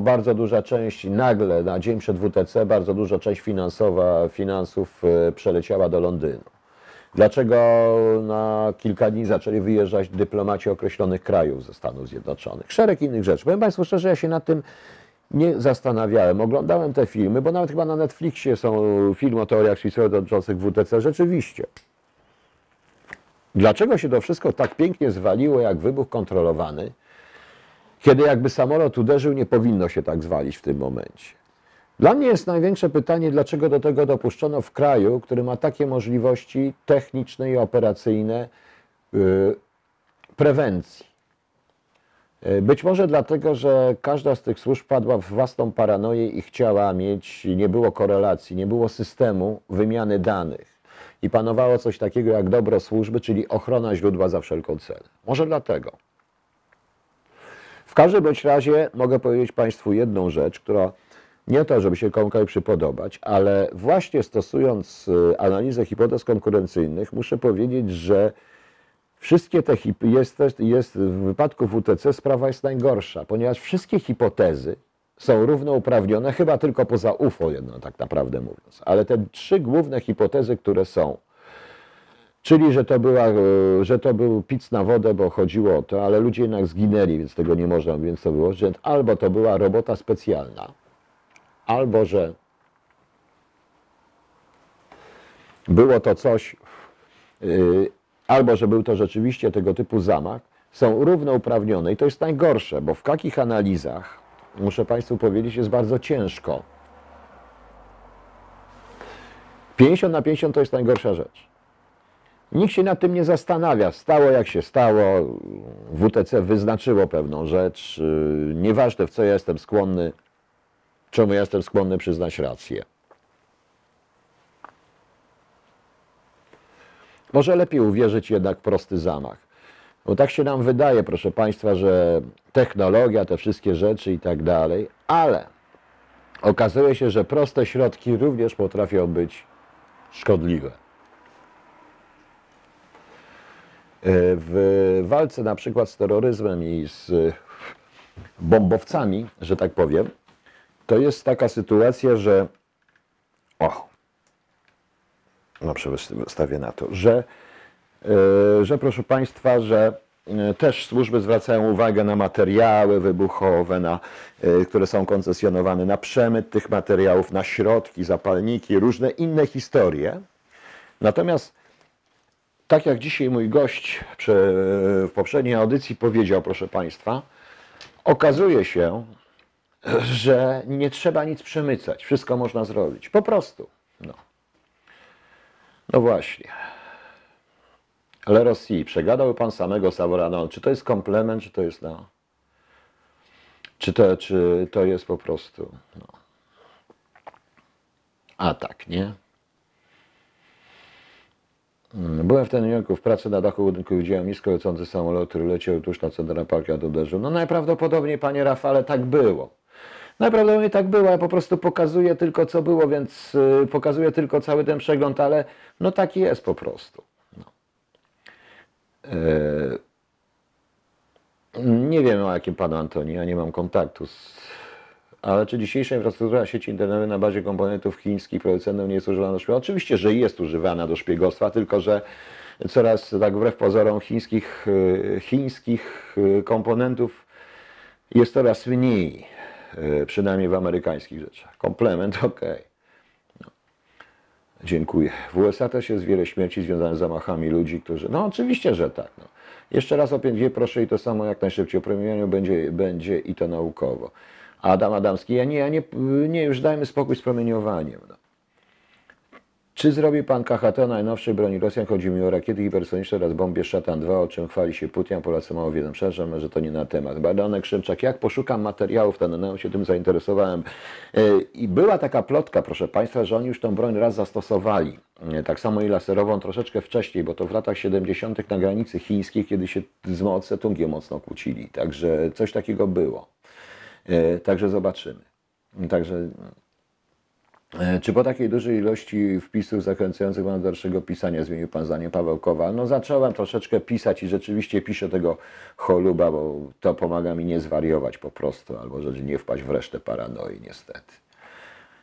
Speaker 1: bardzo duża część nagle na dzień przed WTC, bardzo duża część finansowa finansów e, przeleciała do Londynu. Dlaczego na kilka dni zaczęli wyjeżdżać dyplomaci określonych krajów ze Stanów Zjednoczonych? Szereg innych rzeczy. Powiem Państwu szczerze, ja się nad tym nie zastanawiałem. Oglądałem te filmy, bo nawet chyba na Netflixie są filmy o teoriach spiskowych dotyczących WTC. Rzeczywiście. Dlaczego się to wszystko tak pięknie zwaliło, jak wybuch kontrolowany, kiedy jakby samolot uderzył, nie powinno się tak zwalić w tym momencie? Dla mnie jest największe pytanie, dlaczego do tego dopuszczono w kraju, który ma takie możliwości techniczne i operacyjne yy, prewencji. E, Być może dlatego, że każda z tych służb padła w własną paranoję i chciała mieć, nie było korelacji, nie było systemu wymiany danych. I panowało coś takiego jak dobro służby, czyli ochrona źródła za wszelką cenę. Może dlatego. W każdym bądź razie mogę powiedzieć Państwu jedną rzecz, która nie to, żeby się komuś przypodobać, ale właśnie stosując y, analizę hipotez konkurencyjnych, muszę powiedzieć, że wszystkie te hip- jest, jest w wypadku WTC sprawa jest najgorsza, ponieważ wszystkie hipotezy są równouprawnione, chyba tylko poza UFO jedno, tak naprawdę mówiąc. Ale te trzy główne hipotezy, które są, Czyli, że to, była, e, że to był pic na wodę, bo chodziło o to, ale ludzie jednak zginęli, więc tego nie można, więc to było, że albo to była robota specjalna, albo że było to coś, yy, albo że był to rzeczywiście tego typu zamach, są równouprawnione. I to jest najgorsze, bo w takich analizach, muszę Państwu powiedzieć, jest bardzo ciężko. 50 na 50 to jest najgorsza rzecz. Nikt się nad tym nie zastanawia. Stało jak się stało. WTC wyznaczyło pewną rzecz. Yy, Nieważne w co ja jestem skłonny, czemu ja jestem skłonny przyznać rację. Może lepiej uwierzyć jednak w prosty zamach. Bo tak się nam wydaje, proszę Państwa, że technologia, te wszystkie rzeczy i tak dalej, ale okazuje się, że proste środki również potrafią być szkodliwe. W walce na przykład z terroryzmem i z bombowcami, że tak powiem, to jest taka sytuacja, że na to, że, e, że proszę Państwa, że e, też służby zwracają uwagę na materiały wybuchowe, na, e, które są koncesjonowane, na przemyt tych materiałów, na środki, zapalniki, różne inne historie. Natomiast tak jak dzisiaj mój gość przy, w poprzedniej audycji powiedział, proszę Państwa, okazuje się, że nie trzeba nic przemycać, wszystko można zrobić. Po prostu. No, no właśnie. Ale Rosji, przegadał pan samego Savorana. Czy to jest komplement, czy to jest no. Czy to, czy to jest po prostu no. atak, nie? Mm, Byłem w New Yorku w pracy na dachu budynku widziałem nisko lecący samolot, który leciał tuż na Central Park, a uderzył. No najprawdopodobniej, panie Rafale, tak było. Najprawdopodobniej tak było, ja po prostu pokazuję tylko co było, więc y, pokazuję tylko cały ten przegląd, ale no tak jest po prostu. No. E, nie wiem o jakim panu Antoni, ja nie mam kontaktu z... Ale czy dzisiejsza infrastruktura sieci internetowej na bazie komponentów chińskich producentów nie jest używana do szpiegostwa? Oczywiście, że jest używana do szpiegostwa, tylko że coraz, tak wbrew pozorom, chińskich, y, chińskich y, komponentów jest coraz mniej, przynajmniej w amerykańskich rzeczach. Komplement, (laughs) okej. No. Dziękuję. W USA też jest wiele śmierci związanych z zamachami ludzi, którzy. No oczywiście, że tak. No. Jeszcze raz o 5G proszę i to samo jak najszybciej. O promieniowaniu będzie, będzie i to naukowo. Adam Adamski, ja nie, ja nie, nie już dajmy spokój z promieniowaniem. No. Czy zrobi pan KHT najnowszej broni Rosjan? Chodzi mi o rakiety hipersoniczne oraz bombie Szatan 2, o czym chwali się Putin, Polacy mało wiedzą. Przepraszam, że to nie na temat. Badanek Szymczak, jak poszukam materiałów, to na się tym zainteresowałem. E, I była taka plotka, proszę Państwa, że oni już tą broń raz zastosowali. E, Tak samo i laserową troszeczkę wcześniej, bo to w latach 70. na granicy chińskiej, kiedy się z Mao mocno kłócili. Także coś takiego było. E, Także zobaczymy. Także Czy po takiej dużej ilości wpisów zachęcających Pana dalszego pisania zmienił Pan zdanie Paweł Kowal? No zacząłem troszeczkę pisać i rzeczywiście piszę tego choluba, bo to pomaga mi nie zwariować po prostu, albo że nie wpaść w resztę paranoi niestety.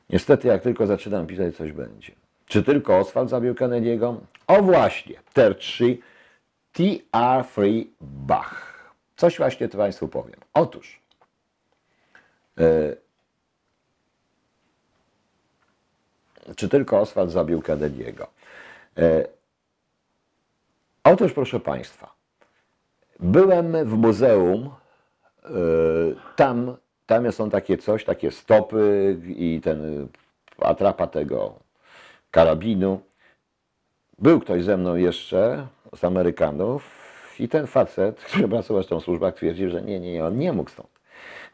Speaker 1: Niestety jak tylko zaczynam pisać, coś będzie. Czy tylko Oswald zabił Kennedy'ego? O właśnie, Ter 3 TR3 Bach. Coś właśnie to Państwu powiem. Otóż e, czy tylko Oswald zabił Kennedy'ego. E, otóż, proszę Państwa, byłem w muzeum, e, tam, tam są takie coś, takie stopy i ten atrapa tego karabinu. Był ktoś ze mną jeszcze z Amerykanów I ten facet, który pracował w tą służbach, twierdzi, że nie, nie, nie, on nie mógł stąd.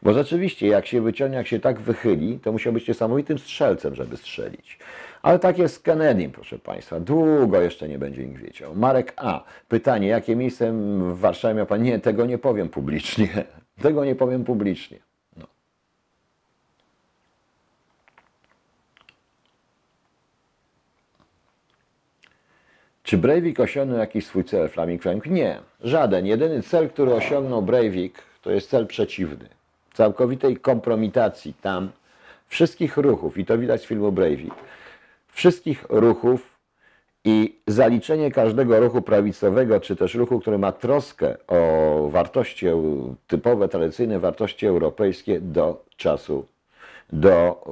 Speaker 1: Bo rzeczywiście, jak się wyciągnie, jak się tak wychyli, to musiał być niesamowitym strzelcem, żeby strzelić. Ale tak jest z Kennedym, proszę Państwa. Długo jeszcze nie będzie nikt wiedział. Marek A. Pytanie, jakie miejsce w Warszawie miał Pan? Nie, tego nie powiem publicznie. (laughs) Tego nie powiem publicznie. No. Czy Breivik osiągnął jakiś swój cel, Flaming Frank? Nie, żaden. Jedyny cel, który osiągnął Breivik, to jest cel przeciwny. Całkowitej kompromitacji tam wszystkich ruchów, i to widać z filmu Breivik, wszystkich ruchów i zaliczenie każdego ruchu prawicowego, czy też ruchu, który ma troskę o wartości typowe, tradycyjne wartości europejskie do czasu, do,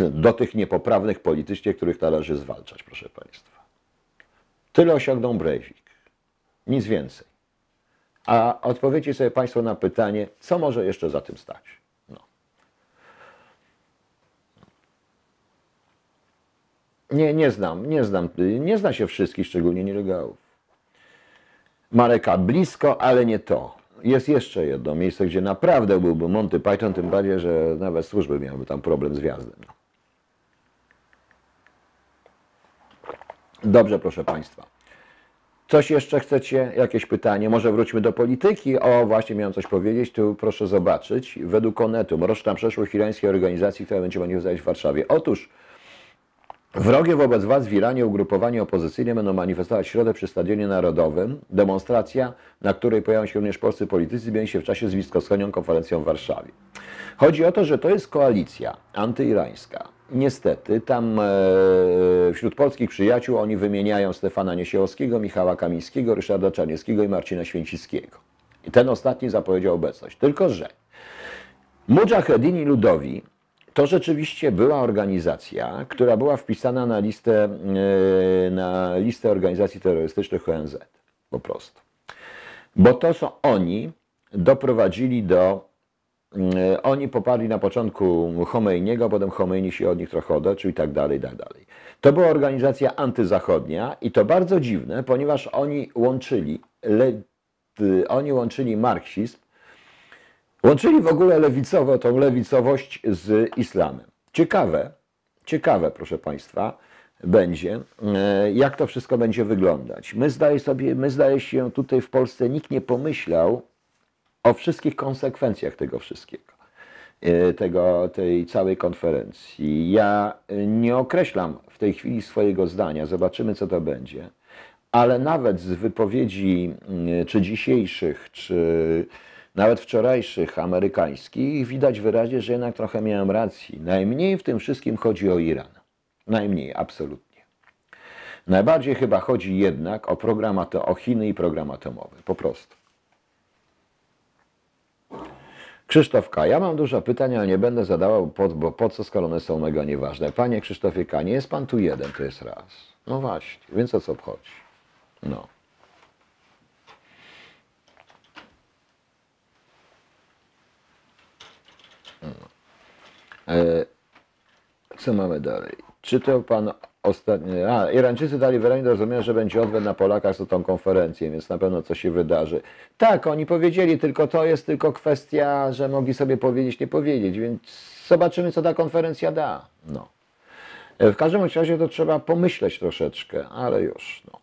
Speaker 1: do tych niepoprawnych politycznie, których należy zwalczać, proszę Państwa. Tyle osiągnął Breivik. Nic więcej. A odpowiedzcie sobie Państwo na pytanie, co może jeszcze za tym stać. No. Nie, nie znam, nie znam, nie zna się wszystkich, szczególnie nielegalów. Mareka, blisko, ale nie to. Jest jeszcze jedno miejsce, gdzie naprawdę byłby Monty Python, tym bardziej, że nawet służby miałyby tam problem z wjazdem. No. Dobrze, proszę Państwa. Coś jeszcze chcecie? Jakieś pytanie? Może wróćmy do polityki? O, właśnie miałem coś powiedzieć. Tu proszę zobaczyć. Według Onetu, mroczna przeszłość irańskiej organizacji, która będzie manifestować w Warszawie. Otóż Wrogie wobec władz w Iranie ugrupowanie opozycyjne będą manifestować w środę przy Stadionie Narodowym. Demonstracja, na której pojawią się również polscy politycy, będzie się w czasie z bliskowschodnią konferencją w Warszawie. Chodzi o to, że to jest koalicja antyirańska. Niestety, tam e, wśród polskich przyjaciół oni wymieniają Stefana Niesiełowskiego, Michała Kamińskiego, Ryszarda Czarnieckiego i Marcina Święcickiego. I ten ostatni zapowiedział obecność. Tylko, że Mujahedini Ludowi to rzeczywiście była organizacja, która była wpisana na listę, e, na listę organizacji terrorystycznych ONZ. Po prostu. Bo to są oni doprowadzili do. E, Oni poparli na początku Chomejniego, potem Chomeini się od nich trochę odeczył i tak dalej, i tak dalej. To była organizacja antyzachodnia i to bardzo dziwne, ponieważ oni łączyli, le, y, oni łączyli marksizm Łączyli w ogóle lewicowo, tą lewicowość z islamem. Ciekawe, ciekawe, proszę Państwa, będzie, e, jak to wszystko będzie wyglądać. My zdaje sobie, my zdaje się tutaj w Polsce nikt nie pomyślał o wszystkich konsekwencjach tego wszystkiego, e, tego, tej całej konferencji. Ja e, nie określam w tej chwili swojego zdania, zobaczymy co to będzie, ale nawet z wypowiedzi mm, czy dzisiejszych, czy nawet wczorajszych amerykańskich, widać wyraźnie, że jednak trochę miałem racji. Najmniej w tym wszystkim chodzi o Iran. Najmniej, absolutnie. Najbardziej chyba chodzi jednak o program o Chiny i program atomowy. Po prostu. Krzysztof K. Ja mam dużo pytań, ale nie będę zadawał, po, bo po co, skoro one są mega nieważne. Panie Krzysztofie K. Nie jest pan tu jeden, to jest raz. No właśnie, więc o co obchodzi? No. E, Co mamy dalej? Czytał pan ostatnio. A, Irańczycy dali wyraźnie do zrozumienia, że będzie odwet na Polakach za tą konferencję, więc na pewno coś się wydarzy. Tak, oni powiedzieli, tylko to jest tylko kwestia, że mogli sobie powiedzieć, nie powiedzieć, więc zobaczymy, co ta konferencja da. No. E, W każdym razie to trzeba pomyśleć troszeczkę, ale już. No.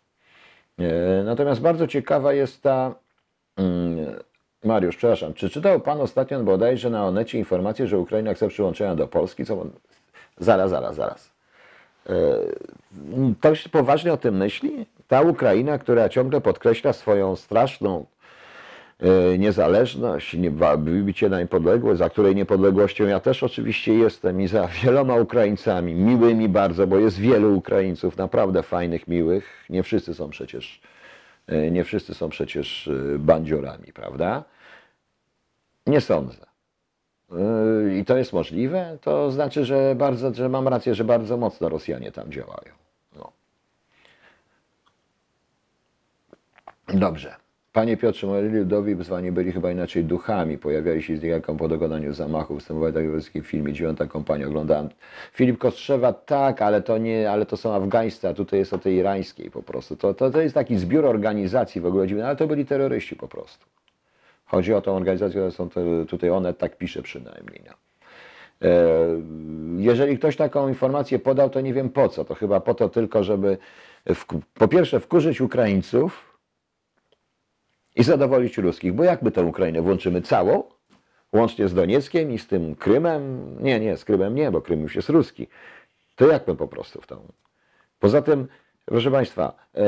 Speaker 1: E, Natomiast bardzo ciekawa jest ta. mm, Mariusz, przepraszam, czy czytał Pan ostatnio bodajże na Onecie informację, że Ukraina chce przyłączenia do Polski? Co... Zaraz, zaraz, zaraz. E, Ktoś poważnie o tym myśli? Ta Ukraina, która ciągle podkreśla swoją straszną e, niezależność, wybicie na niepodległość, za której niepodległością ja też oczywiście jestem i za wieloma Ukraińcami, miłymi bardzo, bo jest wielu Ukraińców naprawdę fajnych, miłych. Nie wszyscy są przecież, e, nie wszyscy są przecież bandziorami, prawda? Nie sądzę. Yy, I to jest możliwe, to znaczy, że bardzo, że mam rację, że bardzo mocno Rosjanie tam działają. No. Dobrze. Panie Piotrze, moi ludowi zwani byli chyba inaczej duchami. Pojawiali się z niejaką po dokonaniu zamachu. Występowali tak w filmie. Dziewiąta kompania oglądałem. Filip Kostrzewa, tak, ale to nie, ale to są afgańscy, a tutaj jest o tej irańskiej po prostu. To, to, to jest taki zbiór organizacji w ogóle dziwny, ale to byli terroryści po prostu. Chodzi o tą organizację, które są tutaj one tak pisze przynajmniej. No. E, Jeżeli ktoś taką informację podał, to nie wiem po co. To chyba po to tylko, żeby w, po pierwsze wkurzyć Ukraińców, i zadowolić ruskich. Bo jak my tę Ukrainę włączymy całą, łącznie z Donieckiem i z tym Krymem? Nie, nie, z Krymem nie, bo Krym już jest ruski. To jak my po prostu w tą. Poza tym, proszę Państwa, e,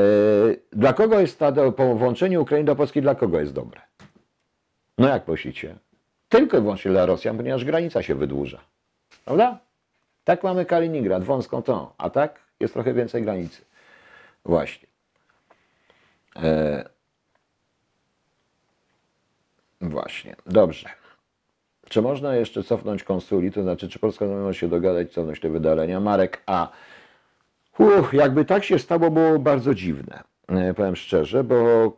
Speaker 1: dla kogo jest ta, po włączeniu Ukrainy do Polski, dla kogo jest dobre? No jak myślicie? Tylko i wyłącznie dla Rosjan, ponieważ granica się wydłuża. Prawda? Tak mamy Kaliningrad, wąską tą, a tak jest trochę więcej granicy. Właśnie. E, Właśnie, dobrze. Czy można jeszcze cofnąć konsuli, to znaczy, czy Polska może się dogadać, cofnąć te wydalenia? Marek A. Uch, jakby tak się stało, było bardzo dziwne, e, powiem szczerze, bo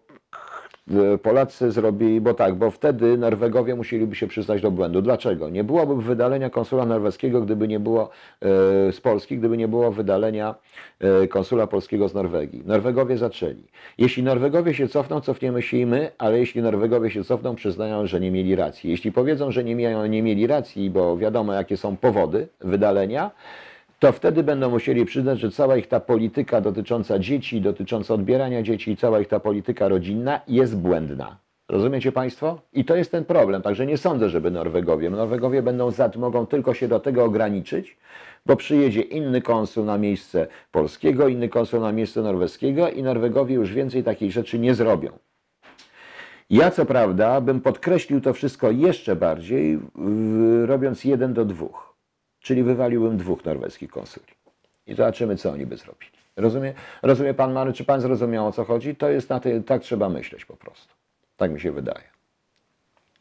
Speaker 1: Polacy zrobili, bo tak, bo wtedy Norwegowie musieliby się przyznać do błędu. Dlaczego? Nie byłoby wydalenia konsula norweskiego, gdyby nie było e, z Polski, gdyby nie było wydalenia e, konsula polskiego z Norwegii. Norwegowie zaczęli. Jeśli Norwegowie się cofną, cofniemy się i my, ale jeśli Norwegowie się cofną, przyznają, że nie mieli racji. Jeśli powiedzą, że nie, nie mieli racji, bo wiadomo, jakie są powody wydalenia, to wtedy będą musieli przyznać, że cała ich ta polityka dotycząca dzieci, dotycząca odbierania dzieci, cała ich ta polityka rodzinna jest błędna. Rozumiecie Państwo? I to jest ten problem. Także nie sądzę, żeby Norwegowie. Norwegowie będą za, mogą tylko się do tego ograniczyć, bo przyjedzie inny konsul na miejsce polskiego, inny konsul na miejsce norweskiego i Norwegowie już więcej takich rzeczy nie zrobią. Ja co prawda bym podkreślił to wszystko jeszcze bardziej, w- robiąc jeden do dwóch. Czyli wywaliłbym dwóch norweskich konsuli. I zobaczymy, co oni by zrobili. Rozumie, rozumie pan Mary, czy pan zrozumiał o co chodzi? To jest na tej, tak trzeba myśleć po prostu. Tak mi się wydaje.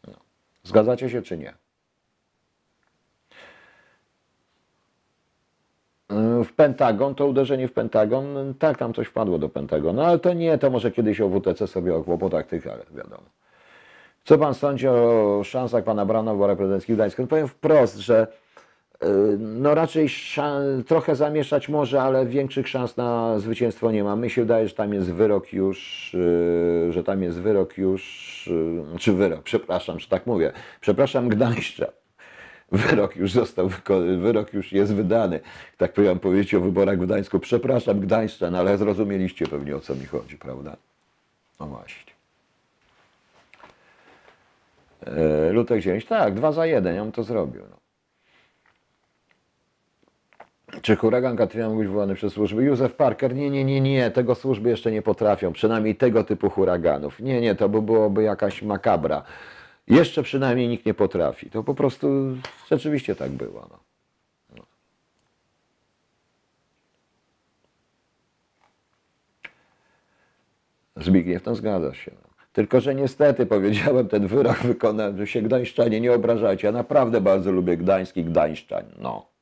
Speaker 1: No. Zgadzacie się, czy nie? Yy, W Pentagon, to uderzenie w Pentagon, tak, tam coś wpadło do Pentagonu, ale to nie, to może kiedyś o WTC sobie o kłopotach tych, ale wiadomo. Co pan sądzi o szansach pana wyborach prezydenckich w Gdańsku? No powiem wprost, że no raczej trochę zamieszać może, ale większych szans na zwycięstwo nie ma. Mi się wydaje, że tam jest wyrok już, yy, że tam jest wyrok już, yy, czy wyrok, przepraszam, że tak mówię, przepraszam Gdańszcza. Wyrok już został, wyrok już jest wydany. Tak powiem powiedzieć o wyborach w Gdańsku. Przepraszam Gdańszczan, ale zrozumieliście pewnie o co mi chodzi, prawda? No właśnie. Lutek Zięć, tak, dwa za jeden, ja bym to zrobił. No. Czy huragan Katrina mógł być wywołany przez służby? Józef Parker, nie, nie, nie, nie, tego służby jeszcze nie potrafią, przynajmniej tego typu huraganów. Nie, nie, to by byłoby jakaś makabra. Jeszcze przynajmniej nikt nie potrafi. To po prostu rzeczywiście tak było. No. No. Zbigniew, to zgadza się. Tylko, że niestety powiedziałem, ten wyrok wykonałem, że się Gdańszczanie nie obrażajcie. Ja naprawdę bardzo lubię Gdański Gdańszczań. No.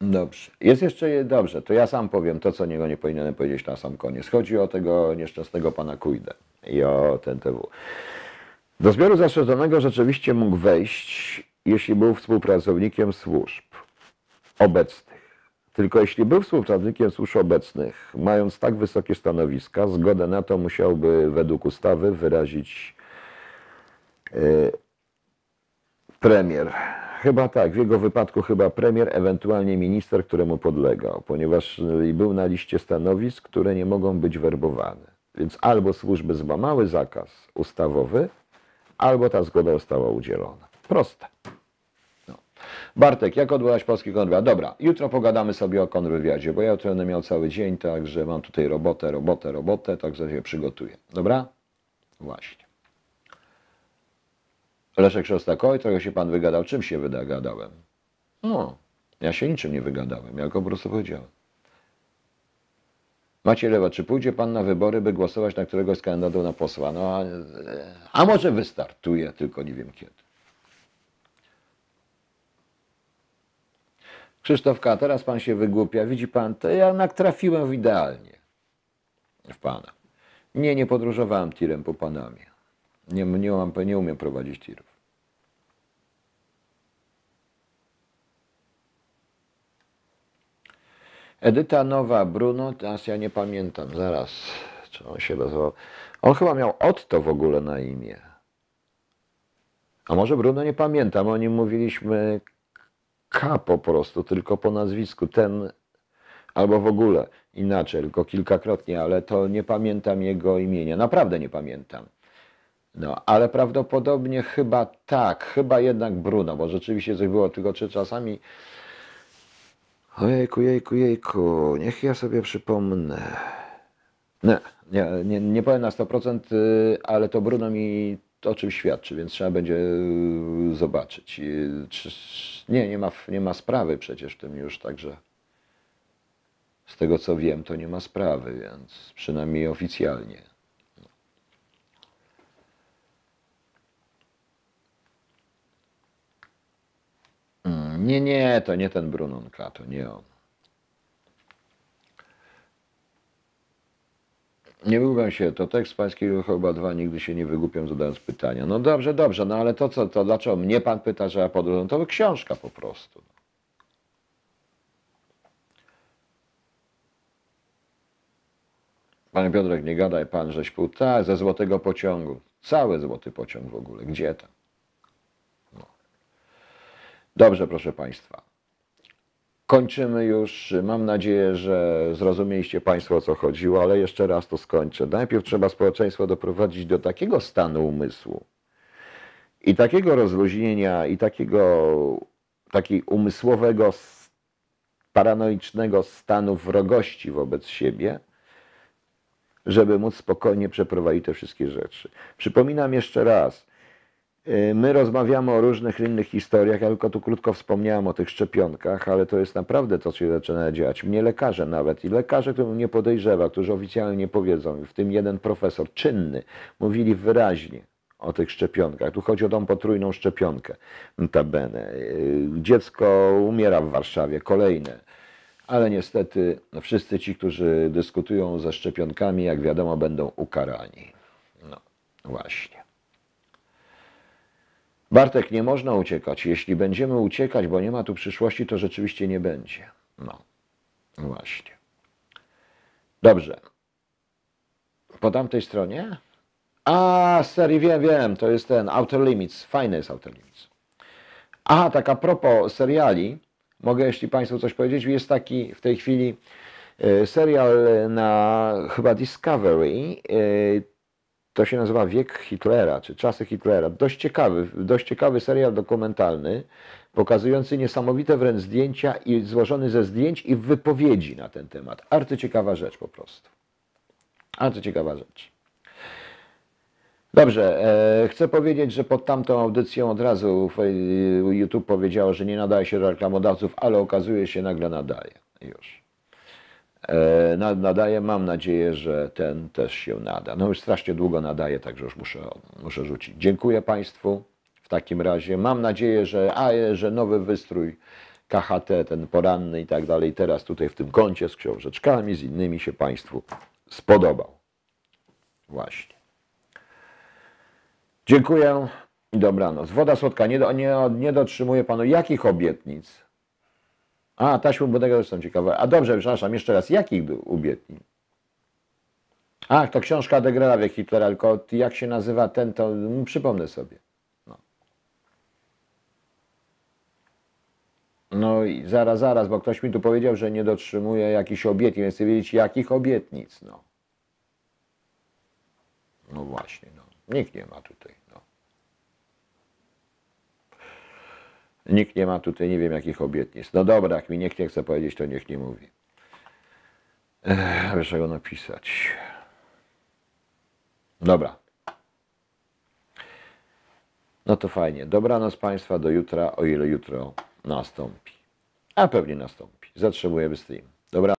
Speaker 1: Dobrze. Jest jeszcze, je- dobrze, to ja sam powiem to, co niego nie powinienem powiedzieć na sam koniec. Chodzi o tego nieszczęsnego pana Kujdę i o ten TW. Do zbioru zastrzeżonego rzeczywiście mógł wejść, jeśli był współpracownikiem służb obecnych. Tylko jeśli był współpracownikiem służb obecnych, mając tak wysokie stanowiska, zgodę na to musiałby według ustawy wyrazić y, premier. Chyba tak, w jego wypadku chyba premier, ewentualnie minister, któremu podlegał, ponieważ y, był na liście stanowisk, które nie mogą być werbowane. Więc albo służby złamały zakaz ustawowy, albo ta zgoda została udzielona. Proste. No. Bartek, jak odbyłaś polski kontrwywiad? Dobra, jutro pogadamy sobie o kontrwywiadzie, bo ja jutro będę miał cały dzień, także mam tutaj robotę, robotę, robotę, także się przygotuję. Dobra? Właśnie. Leszek Szostakowy, trochę się pan wygadał. Czym się wygadałem? No, ja się niczym nie wygadałem, ja go po prostu powiedziałem. Macie lewa, czy pójdzie pan na wybory, by głosować na któregoś z kandydatów na posła? No, a, a może wystartuje, tylko nie wiem kiedy. Krzysztof K., teraz pan się wygłupia. Widzi pan, to ja jednak trafiłem w idealnie. w Pana. Nie, nie podróżowałem tirem po Panamie. Nie, nie, mam, nie umiem prowadzić tirów. Edyta Nowa, Bruno, teraz ja nie pamiętam, zaraz, czy on się nazywał. On chyba miał Otto w ogóle na imię. A może Bruno, nie pamiętam, o nim mówiliśmy K po prostu, tylko po nazwisku, ten, albo w ogóle inaczej, tylko kilkakrotnie, ale to nie pamiętam jego imienia, naprawdę nie pamiętam. No, ale prawdopodobnie chyba tak, chyba jednak Bruno, bo rzeczywiście coś było, tylko czy czasami Ojejku, jejku, jejku, niech ja sobie przypomnę. Nie, nie, nie, nie powiem na 100%, y, ale to Bruno mi o czym świadczy, więc trzeba będzie y, zobaczyć. Y, Nie, nie ma, nie ma sprawy przecież w tym już, także z tego co wiem, to nie ma sprawy, więc przynajmniej oficjalnie. Nie, nie, to nie ten Brunonka, to nie on. Nie byłbym się, to tekst pańskiego chyba dwa nigdy się nie wygłupiam zadając pytania. No dobrze, dobrze, no ale to co, to dlaczego mnie pan pyta, że ja podróżuję? No to książka po prostu. Panie Piotrek, nie gadaj pan, żeś pół. Tak, ze złotego pociągu. Cały złoty pociąg w ogóle. Gdzie tam? Dobrze, proszę państwa. Kończymy już. Mam nadzieję, że zrozumieliście Państwo o co chodziło, ale jeszcze raz to skończę. Najpierw trzeba społeczeństwo doprowadzić do takiego stanu umysłu i takiego rozluźnienia, i takiego takiej umysłowego, paranoicznego stanu wrogości wobec siebie, żeby móc spokojnie przeprowadzić te wszystkie rzeczy. Przypominam jeszcze raz, My rozmawiamy o różnych innych historiach, ja tylko tu krótko wspomniałem o tych szczepionkach, ale to jest naprawdę to, co się zaczyna dziać. Mnie lekarze nawet i lekarze, którzy mnie podejrzewa, którzy oficjalnie nie powiedzą, w tym jeden profesor czynny, mówili wyraźnie o tych szczepionkach. Tu chodzi o tą potrójną szczepionkę, notabene. Y, Dziecko umiera w Warszawie, kolejne. Ale niestety no, wszyscy ci, którzy dyskutują ze szczepionkami, jak wiadomo, będą ukarani. No właśnie. Bartek, nie można uciekać. Jeśli będziemy uciekać, bo nie ma tu przyszłości, to rzeczywiście nie będzie. No, właśnie. Dobrze. Po tamtej stronie? A, serii wiem, wiem, to jest ten Outer Limits. Fajny jest Outer Limits. Aha, tak a propos seriali, mogę jeśli Państwu coś powiedzieć, jest taki w tej chwili e, serial na chyba Discovery, e, to się nazywa Wiek Hitlera, czy Czasy Hitlera. Dość ciekawy, dość ciekawy serial dokumentalny, pokazujący niesamowite wręcz zdjęcia i złożony ze zdjęć i wypowiedzi na ten temat. Arcyciekawa rzecz po prostu. Arcyciekawa rzecz. Dobrze, e, chcę powiedzieć, że pod tamtą audycją od razu YouTube powiedział, że nie nadaje się do reklamodawców, ale okazuje się nagle nadaje już. E, na- nadaje, mam nadzieję, że ten też się nada. No już strasznie długo nadaje, także już muszę, muszę rzucić. Dziękuję Państwu w takim razie. Mam nadzieję, że, a, e, że nowy wystrój KHT, ten poranny i tak dalej, teraz tutaj w tym kącie z książeczkami, z innymi się Państwu spodobał. Właśnie. Dziękuję i dobranoc. Woda słodka, nie, do, nie, nie dotrzymuje Panu jakich obietnic? A, taśmy Budego też są ciekawe. A dobrze, przepraszam, jeszcze raz, jakich obietnic? Ach, to książka de Grela Wiek Hitlera, tylko jak się nazywa ten, to przypomnę sobie. No. no i zaraz, zaraz, bo ktoś mi tu powiedział, że nie dotrzymuje jakichś obietnic, więc chcę wiedzieć, jakich obietnic, no. No właśnie, no. Nikt nie ma tutaj, no. Nikt nie ma tutaj, nie wiem jakich obietnic. No dobra, jak mi nikt nie chce powiedzieć, to niech nie mówi. Ech, czego napisać. Dobra. No to fajnie. Dobranoc Państwa do jutra, o ile jutro nastąpi. A pewnie nastąpi. Zatrzymujemy stream. Dobra.